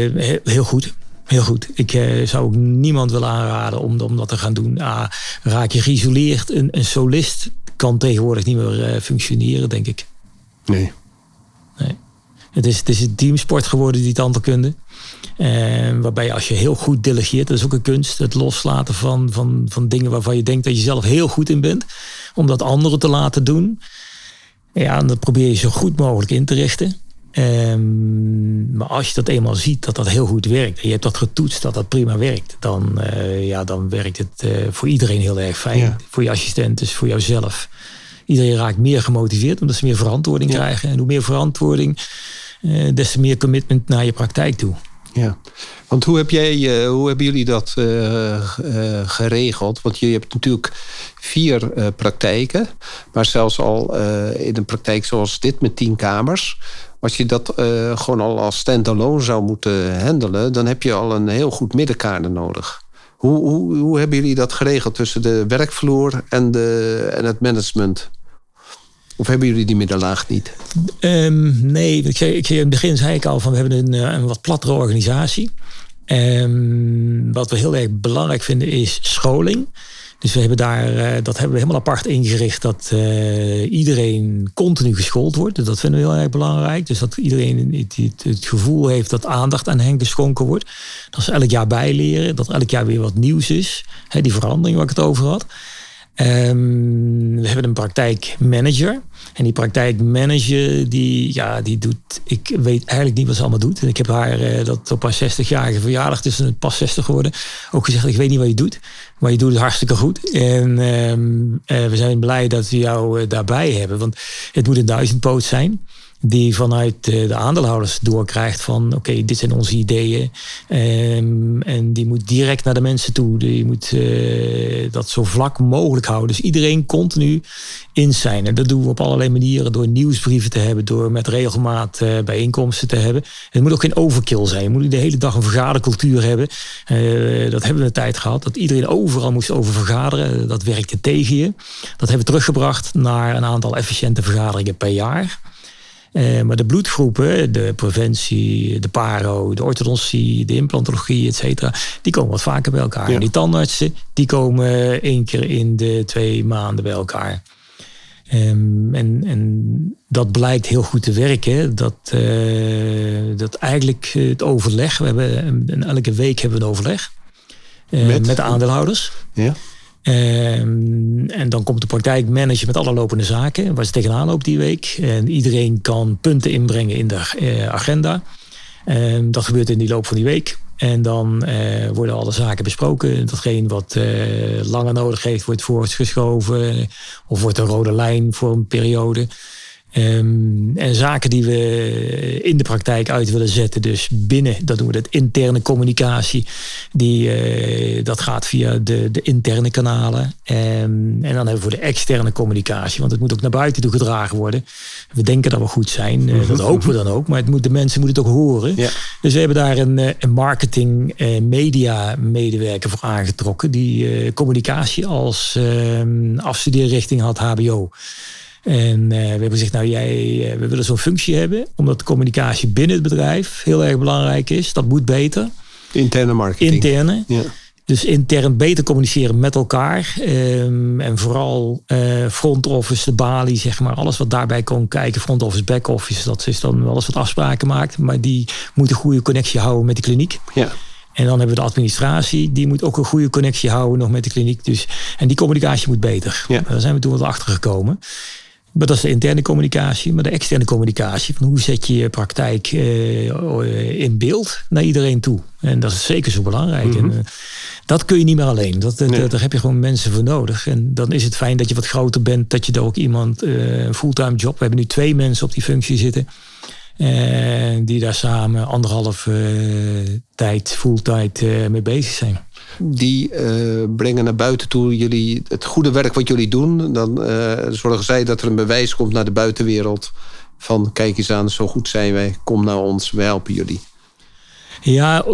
Uh, heel goed. Heel goed. Ik uh, zou ook niemand willen aanraden om, om dat te gaan doen. Ah, raak je geïsoleerd. Een, een solist kan tegenwoordig niet meer uh, functioneren, denk ik. Nee. nee. Het is, het is een teamsport geworden, die tandheelkunde. Uh, waarbij als je heel goed delegeert, dat is ook een kunst. Het loslaten van, van, van dingen waarvan je denkt dat je zelf heel goed in bent. Om dat anderen te laten doen. Ja, en dat probeer je zo goed mogelijk in te richten. Um, maar als je dat eenmaal ziet dat dat heel goed werkt en je hebt dat getoetst dat dat prima werkt, dan, uh, ja, dan werkt het uh, voor iedereen heel erg fijn. Ja. Voor je assistenten, voor jouzelf. Iedereen raakt meer gemotiveerd omdat ze meer verantwoording Ja. krijgen. En hoe meer verantwoording, uh, des te meer commitment naar je praktijk toe. Ja, want hoe, heb jij, uh, hoe hebben jullie dat uh, uh, geregeld? Want je hebt natuurlijk vier praktijken, maar zelfs al in een praktijk zoals dit met tien kamers. Als je dat gewoon al als stand-alone zou moeten handelen, dan heb je al een heel goed middenkader nodig. Hoe, hoe, hoe hebben jullie dat geregeld tussen de werkvloer en, de, en het management? Of hebben jullie die middenlaag niet? Um, nee, ik ik in het begin zei ik al van we hebben een, een wat plattere organisatie. Um, wat we heel erg belangrijk vinden is scholing. Dus we hebben daar, uh, dat hebben we helemaal apart ingericht, dat uh, iedereen continu geschoold wordt. Dat vinden we heel erg belangrijk. Dus dat iedereen het, het, gevoel heeft dat aandacht aan hen geschonken wordt. Dat ze elk jaar bijleren, dat elk jaar weer wat nieuws is. Die verandering waar ik het over had. Um, we hebben een praktijkmanager. En die praktijkmanager, die, ja, die doet... Ik weet eigenlijk niet wat ze allemaal doet. En ik heb haar, uh, dat op haar 60-jarige verjaardag, dus het pas 60 geworden, ook gezegd, ik weet niet wat je doet. Maar je doet het hartstikke goed. En um, uh, we zijn blij dat we jou uh, daarbij hebben. Want het moet een duizendpoot zijn die vanuit de aandeelhouders doorkrijgt van oké, dit zijn onze ideeën. Um, en die moet direct naar de mensen toe. Die moet uh, dat zo vlak mogelijk houden. Dus iedereen continu in zijn. En dat doen we op allerlei manieren. Door nieuwsbrieven te hebben, door met regelmaat uh, bijeenkomsten te hebben. Het moet ook geen overkill zijn. Je moet de hele dag een vergadercultuur hebben. Uh, dat hebben we een tijd gehad. Dat iedereen overal moest over vergaderen. Dat werkte tegen je. Dat hebben we teruggebracht naar een aantal efficiënte vergaderingen per jaar. Uh, maar de bloedgroepen, de preventie, de paro, de orthodontie, de implantologie, et cetera, die komen wat vaker bij elkaar. Ja. En die tandartsen, die komen één keer in de twee maanden bij elkaar. Ehm, en, en dat blijkt heel goed te werken. Dat, eh, dat eigenlijk het overleg, we hebben elke week hebben we een overleg eh, Met? met de aandeelhouders. Ja. Ehm, en dan komt de praktijkmanager met alle lopende zaken, waar ze tegenaan loopt die week. En iedereen kan punten inbrengen in de eh, agenda. Ehm, dat gebeurt in die loop van die week. En dan eh, worden alle zaken besproken. Datgene wat eh, langer nodig heeft, wordt voortgeschoven. Of wordt een rode lijn voor een periode. Ehm, en zaken die we in de praktijk uit willen zetten, dus binnen, dat doen we dat interne communicatie. Die, eh, dat gaat via de, de interne kanalen. En, en dan hebben we voor de externe communicatie, want het moet ook naar buiten toe gedragen worden. We denken dat we goed zijn, eh, dat hopen we dan ook, maar het moet, de mensen moeten het ook horen. Ja. Dus we hebben daar een, eh, een marketing eh, media medewerker voor aangetrokken, die communicatie als ehm, afstudeerrichting had HBO. En eh, we hebben gezegd, nou jij, eh, we willen zo'n functie hebben, omdat de communicatie binnen het bedrijf heel erg belangrijk is. Dat moet beter. Interne marketing. Interne. Ja. Dus intern beter communiceren met elkaar. Ehm, en vooral eh, front office, de balie, zeg maar. Alles wat daarbij kon kijken. Front office, back office. Dat is dan wel eens wat afspraken maakt. Maar die moet een goede connectie houden met de kliniek. ja. En dan hebben we de administratie, die moet ook een goede connectie houden nog met de kliniek. Dus, en die communicatie moet beter. Ja. Daar zijn we toen wat achter gekomen. Maar dat is de interne communicatie. Maar de externe communicatie, van hoe zet je je praktijk eh, in beeld naar iedereen toe. En dat is zeker zo belangrijk. En, eh, dat kun je niet meer alleen. Dat, dat-. Daar heb je gewoon mensen voor nodig. En dan is het fijn dat je wat groter bent, dat je daar ook iemand, eh, een fulltime job. We hebben nu twee mensen op die functie zitten. eh, die daar samen anderhalf eh, tijd, fulltime eh, mee bezig zijn. Die eh, brengen naar buiten toe jullie, het goede werk wat jullie doen. Dan eh, zorgen zij dat er een bewijs komt naar de buitenwereld. Van kijk eens aan, zo goed zijn wij. Kom naar ons, wij helpen jullie. Ja,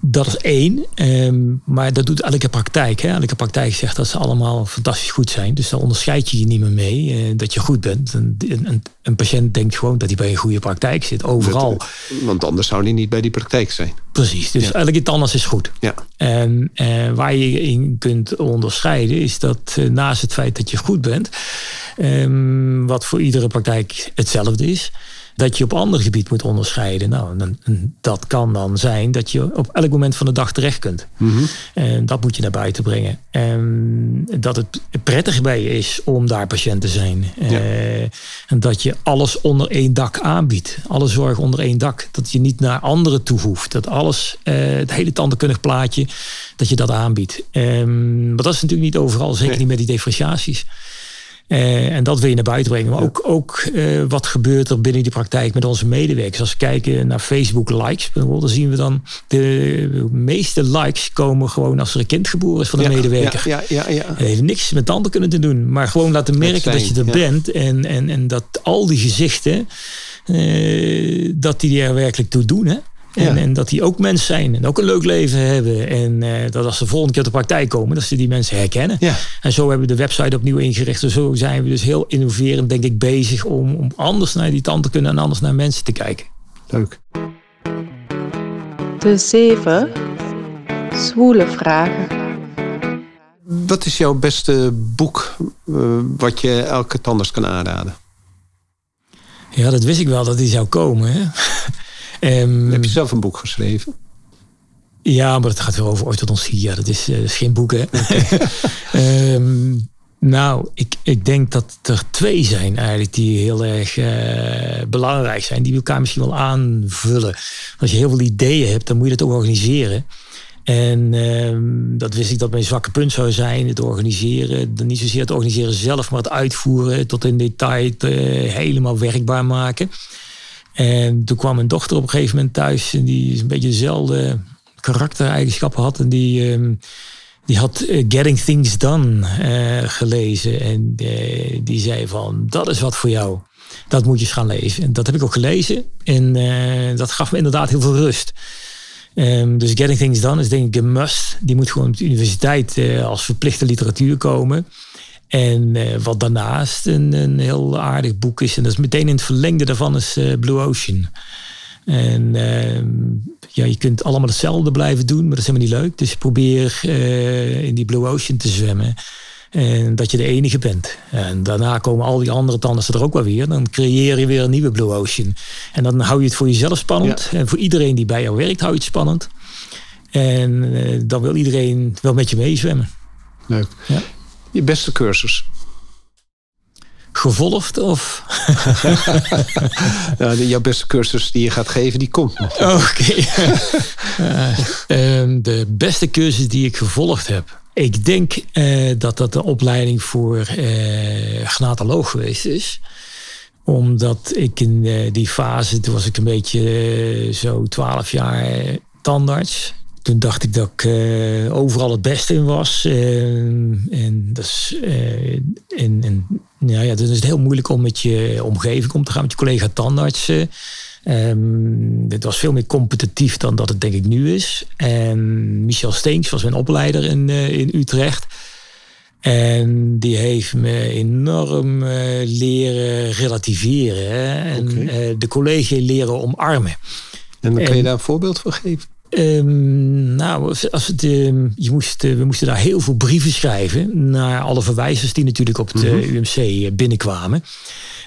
dat is één. Ehm, maar dat doet elke praktijk. Hè? Elke praktijk zegt dat ze allemaal fantastisch goed zijn. Dus daar onderscheid je je niet meer mee eh, dat je goed bent. Een, een, een patiënt denkt gewoon dat hij bij een goede praktijk zit. Overal. Dat, want anders zou die niet bij die praktijk zijn. Precies. Dus Ja. elke tandarts is goed. Ja. En eh, waar je in kunt onderscheiden is dat eh, naast het feit dat je goed bent, ehm, wat voor iedere praktijk hetzelfde is, dat je op ander gebied moet onderscheiden. Nou, dan- dat kan dan zijn dat je op elk moment van de dag terecht kunt. En dat moet je naar buiten brengen. En dat het prettig bij je is om daar patiënt te zijn. Eh, en dat je alles onder één dak aanbiedt. Alle zorg onder één dak. Dat je niet naar anderen toe hoeft. Dat alles, eh, het hele tandheelkundig plaatje, dat je dat aanbiedt. Ehm, maar dat is natuurlijk niet overal. Zeker Nee. niet met die differentiaties. Eh, en dat wil je naar buiten brengen. Maar ook, ook eh, wat gebeurt er binnen die praktijk met onze medewerkers. Als we kijken naar Facebook likes bijvoorbeeld, dan zien we dan de meeste likes komen gewoon als er een kind geboren is van ja, medewerker. Ja, ja, ja, heeft niks met tanden kunnen te doen. Maar gewoon laten merken zijn, dat je er ja. bent. En, en, en dat al die gezichten, eh, dat die er werkelijk toe doen. Hè? En, Ja. en dat die ook mens zijn. En ook een leuk leven hebben. En eh, dat als ze de volgende keer op de praktijk komen, dat ze die mensen herkennen. Ja. En zo hebben we de website opnieuw ingericht. En zo zijn we dus heel innoverend, denk ik, bezig om, om anders naar die tand te kunnen en anders naar mensen te kijken. Leuk. De zeven zwoele vragen. Wat is jouw beste boek eh, wat je elke tandarts kan aanraden? Ja, dat wist ik wel dat die zou komen. Hè? [laughs] Ehm, Heb je zelf een boek geschreven? Ja, maar het gaat weer over orthodontie. Dat is, eh, dat is geen boek, hè? [laughs] Ehm, nou, ik, ik denk dat er twee zijn eigenlijk die heel erg eh, belangrijk zijn. Die elkaar misschien wel aanvullen. Als je heel veel ideeën hebt, dan moet je dat ook organiseren. En ehm, dat wist ik dat mijn zwakke punt zou zijn. Het organiseren. Niet zozeer het organiseren zelf, maar het uitvoeren. Tot in detail eh, helemaal werkbaar maken. En toen kwam mijn dochter op een gegeven moment thuis. En die een beetje dezelfde karaktereigenschappen had. En die, ehm, die had eh, Getting Things Done eh, gelezen. En eh, die zei van, dat is wat voor jou. Dat moet je eens gaan lezen. En dat heb ik ook gelezen. En dat gaf me inderdaad heel veel rust. Ehm, dus Getting Things Done is denk ik een must. Die moet gewoon op de universiteit als verplichte literatuur komen. En eh, wat daarnaast een, een heel aardig boek is. En dat is meteen in het verlengde daarvan is eh, Blue Ocean. En ehm, ja, je kunt allemaal hetzelfde blijven doen, maar dat is helemaal niet leuk. Dus probeer eh, in die Blue Ocean te zwemmen. En dat je de enige bent. En daarna komen al die andere tandartsen er ook wel weer. Dan creëer je weer een nieuwe Blue Ocean. En dan hou je het voor jezelf spannend. En voor iedereen die bij jou werkt, hou je het spannend. En dan wil iedereen wel met je meezwemmen. Leuk. Ja. Je beste cursus? Gevolgd of? [laughs] nou, de- jouw beste cursus die je gaat geven, die komt nog. [laughs] Oké. Eh, ehm, de beste cursus die ik gevolgd heb. Ik denk eh, dat dat de opleiding voor eh gnatoloog geweest is. Omdat ik in die fase, toen was ik een beetje zo 12 jaar tandarts. Toen dacht ik dat ik eh, overal het beste in was. Eh, en dat is, eh, en, en, ja, ja, dan is het heel moeilijk om met je omgeving om te gaan, met je collega tandartsen. Ehm, dit was veel meer competitief dan dat het denk ik nu is. En Michel Steens was mijn opleider in, in Utrecht. En die heeft me enorm leren relativeren. Hè? En de collega leren omarmen. En dan kun je daar een voorbeeld van geven. Ehm, nou, als het, ehm, je moest, eh, we moesten daar heel veel brieven schrijven naar alle verwijzers die natuurlijk op het eh, UMC eh, binnenkwamen.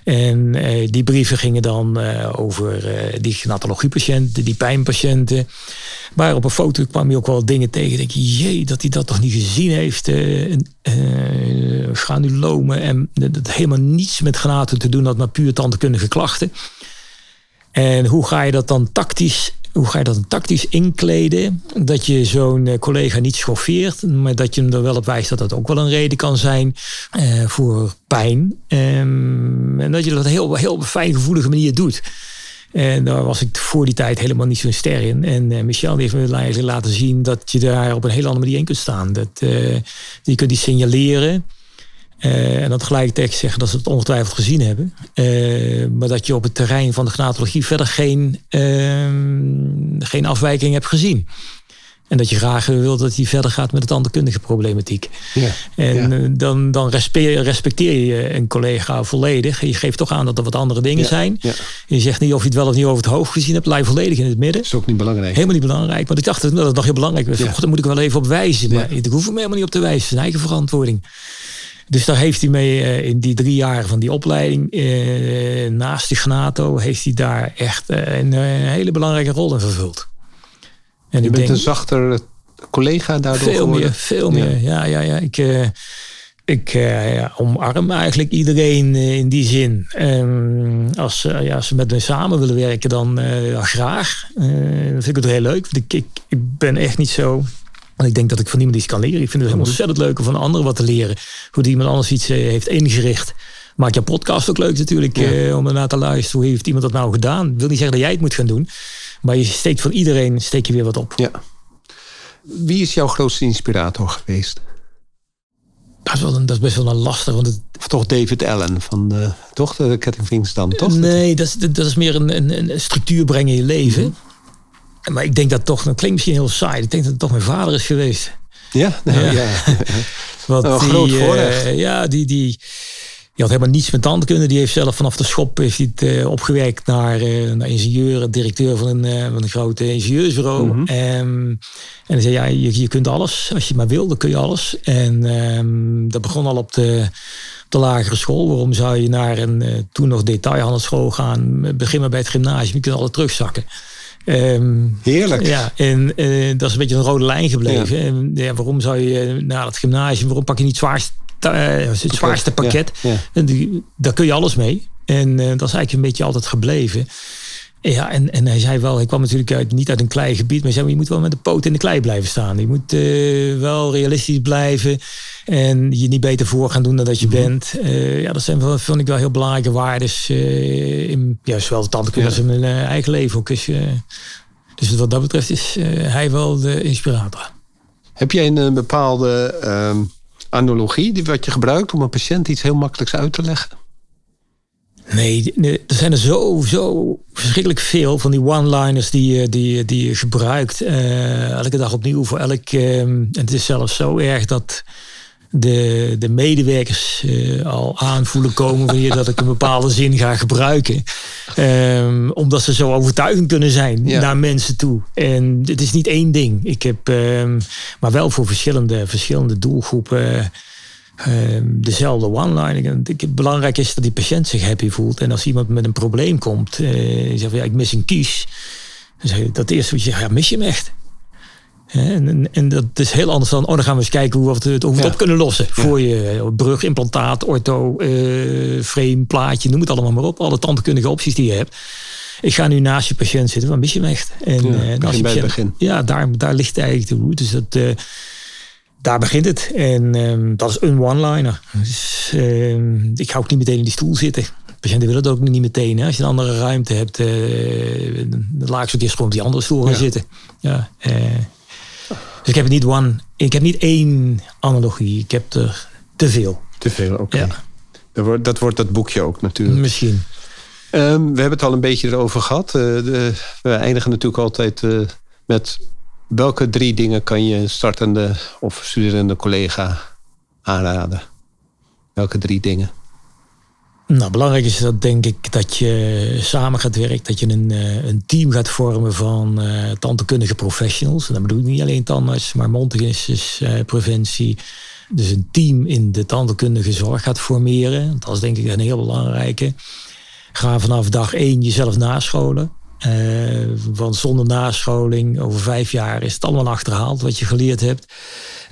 En eh, die brieven gingen dan over die gnatologiepatiënten, die pijnpatiënten. Maar op een foto kwam je ook wel dingen tegen. Denk je, jee, dat hij dat toch niet gezien heeft. en, granulomen en dat dat helemaal niets met granaten te doen had, maar puur tandkundige klachten. En hoe ga je dat dan tactisch, hoe ga je dat tactisch inkleden? Dat je zo'n eh, collega niet schoffeert, maar dat je hem er wel op wijst dat dat ook wel een reden kan zijn eh, voor pijn. Ehm, en dat je dat heel, heel op een fijngevoelige manier doet. En daar was ik voor die tijd helemaal niet zo'n ster in. En eh, Michel heeft me laten zien dat je daar op een hele andere manier in kunt staan. Dat, eh, je kunt die signaleren. Eh, en dan tegelijkertijd zeggen dat ze het ongetwijfeld gezien hebben. Eh, maar dat je op het terrein van de gnatologie verder geen, ehm, geen afwijking hebt gezien. En dat je graag wil dat hij verder gaat met het tandkundige problematiek. Ja. En Ja. eh, dan, dan respe- respecteer je een collega volledig. Je geeft toch aan dat er wat andere dingen Ja, zijn. Je zegt niet of je het wel of niet over het hoofd gezien hebt. Je volledig in het midden. Dat is ook niet belangrijk. Helemaal niet belangrijk. Want ik dacht dat het nog heel belangrijk was. God, daar moet ik wel even op wijzen. Maar ik hoef hem helemaal niet op te wijzen. Zijn eigen verantwoording. Dus daar heeft hij mee eh, in die drie jaar van die opleiding, eh, naast die Gnato, heeft hij daar echt eh, een, hele belangrijke rol in vervuld. En Je bent denk, een zachter collega daardoor veel geworden. meer, veel meer. Ja, ja, ja. Ik, ik ja, omarm eigenlijk iedereen in die zin. Ehm, als, ze- ja, als ze met me samen willen werken, dan ja, graag. Dan vind ik het heel leuk. Want ik, ik, ik ben echt niet zo. Want ik denk dat ik van niemand iets kan leren. Ik vind het helemaal ontzettend leuk om van anderen wat te leren. Hoe die iemand anders iets eh, heeft ingericht. Maak je podcast ook leuk natuurlijk eh, om ernaar te luisteren. Hoe heeft iemand dat nou gedaan? Ik wil niet zeggen dat jij het moet gaan doen. Maar je steekt van iedereen steek je weer wat op. Ja. Wie is jouw grootste inspirator geweest? Dat is, wel een, dat is best wel een lastig. Want het, Of toch David Allen van de, toch de dan, toch? Nee, dat is, dat is meer een, een, een structuur brengen in je leven. Maar ik denk dat toch, dat klinkt misschien heel saai. Ik denk dat het toch mijn vader is geweest. Ja, nou, [laughs] Ja. [laughs] Nou, een die, groot eh, voorrecht. ja, die, die, die had helemaal niets met tandkunde. Die heeft zelf vanaf de schop heeft hij het, eh, opgewerkt naar, eh, naar ingenieur, directeur van een, van een grote ingenieursbureau. Ehm, en hij zei, ja, je, je kunt alles. Als je maar wil, dan kun je alles. En ehm, dat begon al op de, op de lagere school. Waarom zou je naar een toen nog detailhandelschool gaan? Begin maar bij het gymnasium, je kunt altijd terugzakken. Ehm, Heerlijk. ja, en eh, dat is een beetje een rode lijn gebleven. En ja, waarom zou je naar het gymnasium, waarom pak je niet het zwaarste, eh, het zwaarste pakket? Ja, ja. En die, daar kun je alles mee. En eh, dat is eigenlijk een beetje altijd gebleven. Ja, en, en hij zei wel, hij kwam natuurlijk uit, niet uit een klei gebied, maar zei, maar je moet wel met de poot in de klei blijven staan. Je moet eh, wel realistisch blijven en je niet beter voor gaan doen dan dat je bent. Eh, ja, dat zijn wel, vond ik wel heel belangrijke waarden eh, in ja, zowel de Ja. als in mijn eigen leven ook. Dus, dus wat dat betreft is hij wel de inspirator. Heb jij een, eh, bepaalde ehm, analogie die wat je gebruikt om een patiënt iets heel makkelijks uit te leggen? Nee, nee, er zijn er zo, zo verschrikkelijk veel van die one-liners die, je- die, je- die je gebruikt. eh, elke dag opnieuw voor elk. en het is zelfs zo erg dat de, de medewerkers eh, al aanvoelen komen wanneer dat ik een bepaalde zin ga gebruiken. Ehm, omdat ze zo overtuigend kunnen zijn Ja. naar mensen toe. En het is niet één ding. Ik heb, ehm, maar wel voor verschillende, verschillende doelgroepen. Ehm, dezelfde one-line. Het belangrijk is dat die patiënt zich happy voelt. En als iemand met een probleem komt, uh, zegt van, ja, ik mis een kies. Dan zeg je, dat eerste wat je zegt, ja, mis je hem echt? En, en, en, dat is heel anders dan, oh, dan gaan we eens kijken hoe we het, hoe we het op kunnen lossen. Voor je brug, implantaat, ortho, uh, frame, plaatje, noem het allemaal maar op. Alle tandkundige opties die je hebt. Ik ga nu naast je patiënt zitten, wat mis je hem echt? En, ja, uh, als je patiënt, begin. Ja, daar, daar ligt eigenlijk de route. Dus dat, daar begint het. En um, dat is een one-liner. Dus, uh, ik ga ook niet meteen in die stoel zitten. Patiënten willen het ook niet meteen. Hè? Als je een andere ruimte hebt, dan laat ik zo eerst gewoon op die andere stoel gaan ja. zitten. Ja, dus ik heb niet one, ik heb niet één analogie. Ik heb er te veel. Te veel, oké. Okay. Ja. Dat, wordt, dat wordt dat boekje ook natuurlijk. Misschien. Um, we hebben het al een beetje erover gehad. Uh, de, we eindigen natuurlijk altijd uh, met welke drie dingen kan je een startende of studerende collega aanraden? Welke drie dingen? Nou, belangrijk is dat denk ik dat je samen gaat werken, dat je een, een team gaat vormen van uh, tandheelkundige professionals. En dat bedoel ik niet alleen tandarts, maar mondhygiënistes, uh, preventie. Dus een team in de tandheelkundige zorg gaat formeren. Dat is denk ik een heel belangrijke. Ga vanaf dag één jezelf nascholen. Uh, want zonder nascholing, over vijf jaar, is het allemaal achterhaald wat je geleerd hebt.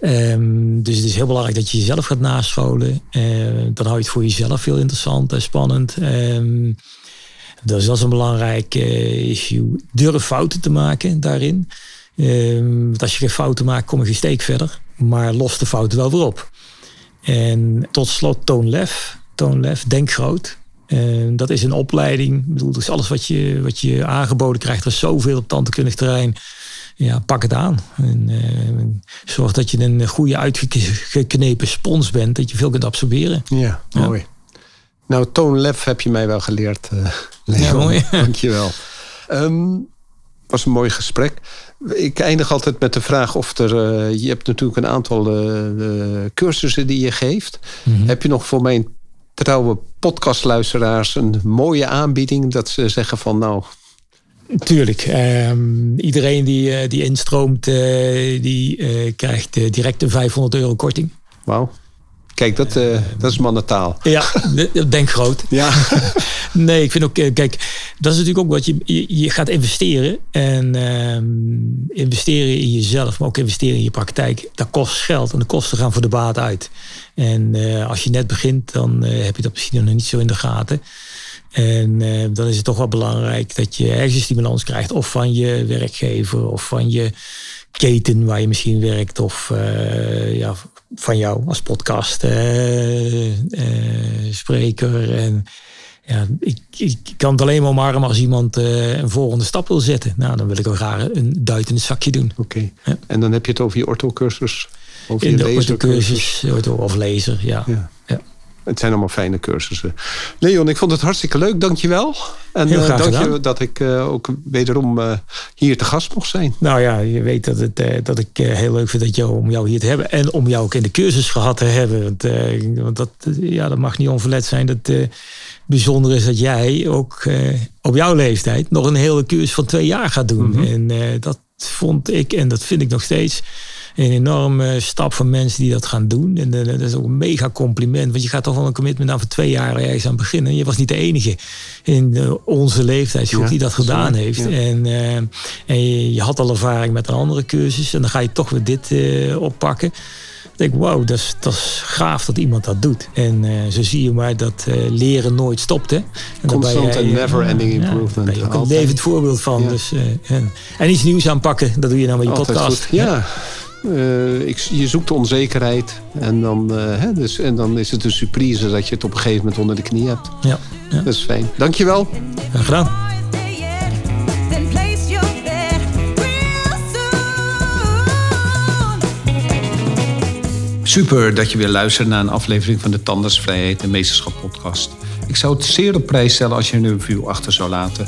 Um, dus het is heel belangrijk dat je jezelf gaat nascholen. Uh, dan hou je het voor jezelf veel interessant en spannend. Um, dus dat is een belangrijk uh, issue. Durf fouten te maken daarin. Um, want als je geen fouten maakt, kom je geen steek verder. Maar los de fouten wel weer op. En tot slot toon lef. Toon lef, denk groot. Uh, dat is een opleiding. Ik bedoel, dus alles wat je, wat je aangeboden krijgt, er is zoveel op tandheelkundig terrein. Ja, pak het aan. En, uh, zorg dat je een goede uitgeknepen spons bent, dat je veel kunt absorberen. Ja, ja. mooi. Nou, Toon Lef heb je mij wel geleerd. Uh, ja, mooi. [laughs] Dankjewel. Um, was een mooi gesprek. Ik eindig altijd met de vraag of er. Uh, je hebt natuurlijk een aantal uh, cursussen die je geeft. Mm -hmm. Heb je nog voor mijn trouwe podcastluisteraars een mooie aanbieding dat ze zeggen van nou. Tuurlijk. Um, iedereen die, uh, die instroomt, uh, die uh, krijgt direct een 500 euro korting. Wauw. Kijk, dat, dat is mannentaal. Ja, denk groot. [laughs] Ja. [laughs] nee, ik vind ook, kijk, dat is natuurlijk ook wat je, je, je gaat investeren. En um, investeren in jezelf, maar ook investeren in je praktijk. Dat kost geld en de kosten gaan voor de baat uit. En uh, als je net begint, dan uh, heb je dat misschien nog niet zo in de gaten. En uh, dan is het toch wel belangrijk dat je ergens stimulans krijgt. Of van je werkgever, of van je keten waar je misschien werkt. Of ja, van jou als podcast spreker. En ja, ik, ik kan het alleen maar omarmen als iemand een volgende stap wil zetten. Nou, dan wil ik wel graag een duit in het zakje doen. Oké. Okay. Ja. En dan heb je het over je orthocursus over in de lasercursus. Of laser, ja. ja. ja. Het zijn allemaal fijne cursussen. Leon, ik vond het hartstikke leuk. Dankjewel. En Heel uh, dank gedaan. je dat ik uh, ook wederom uh, hier te gast mocht zijn. Nou ja, je weet dat, het, dat ik heel leuk vind dat jou, om jou hier te hebben. En om jou ook in de cursus gehad te hebben. Want, want dat, ja, dat mag niet onverlet zijn. Dat bijzonder is dat jij ook op jouw leeftijd nog een hele cursus van twee jaar gaat doen. Mm -hmm. En dat vond ik, en dat vind ik nog steeds een enorme stap van mensen die dat gaan doen. En dat is ook een mega compliment. Want je gaat toch wel een commitment aan voor twee jaar ergens aan beginnen. Je was niet de enige in onze leeftijdsgroep ja, die dat gedaan heeft. Ja. En, uh, en je, had al ervaring met een andere cursus. En dan ga je toch weer dit uh, oppakken. Ik denk, wow, dat is, dat is gaaf dat iemand dat doet. En uh, zo zie je maar dat uh, leren nooit stopt. Hè? En Constant en never-ending ja, improvement. Daar ben je ook een levend voorbeeld van. Ja. Dus, uh, en, en, iets nieuws aanpakken, dat doe je nou met je Altijd podcast. Goed. Ja. Uh, ik, je zoekt de onzekerheid. En dan, uh, hè, dus, en dan is het een surprise dat je het op een gegeven moment onder de knie hebt. Ja, ja. Dat is fijn. Dankjewel. Graag gedaan. Super dat je weer luistert naar een aflevering van de Tandartsvrijheid en Meesterschap podcast. Ik zou het zeer op prijs stellen als je een review achter zou laten.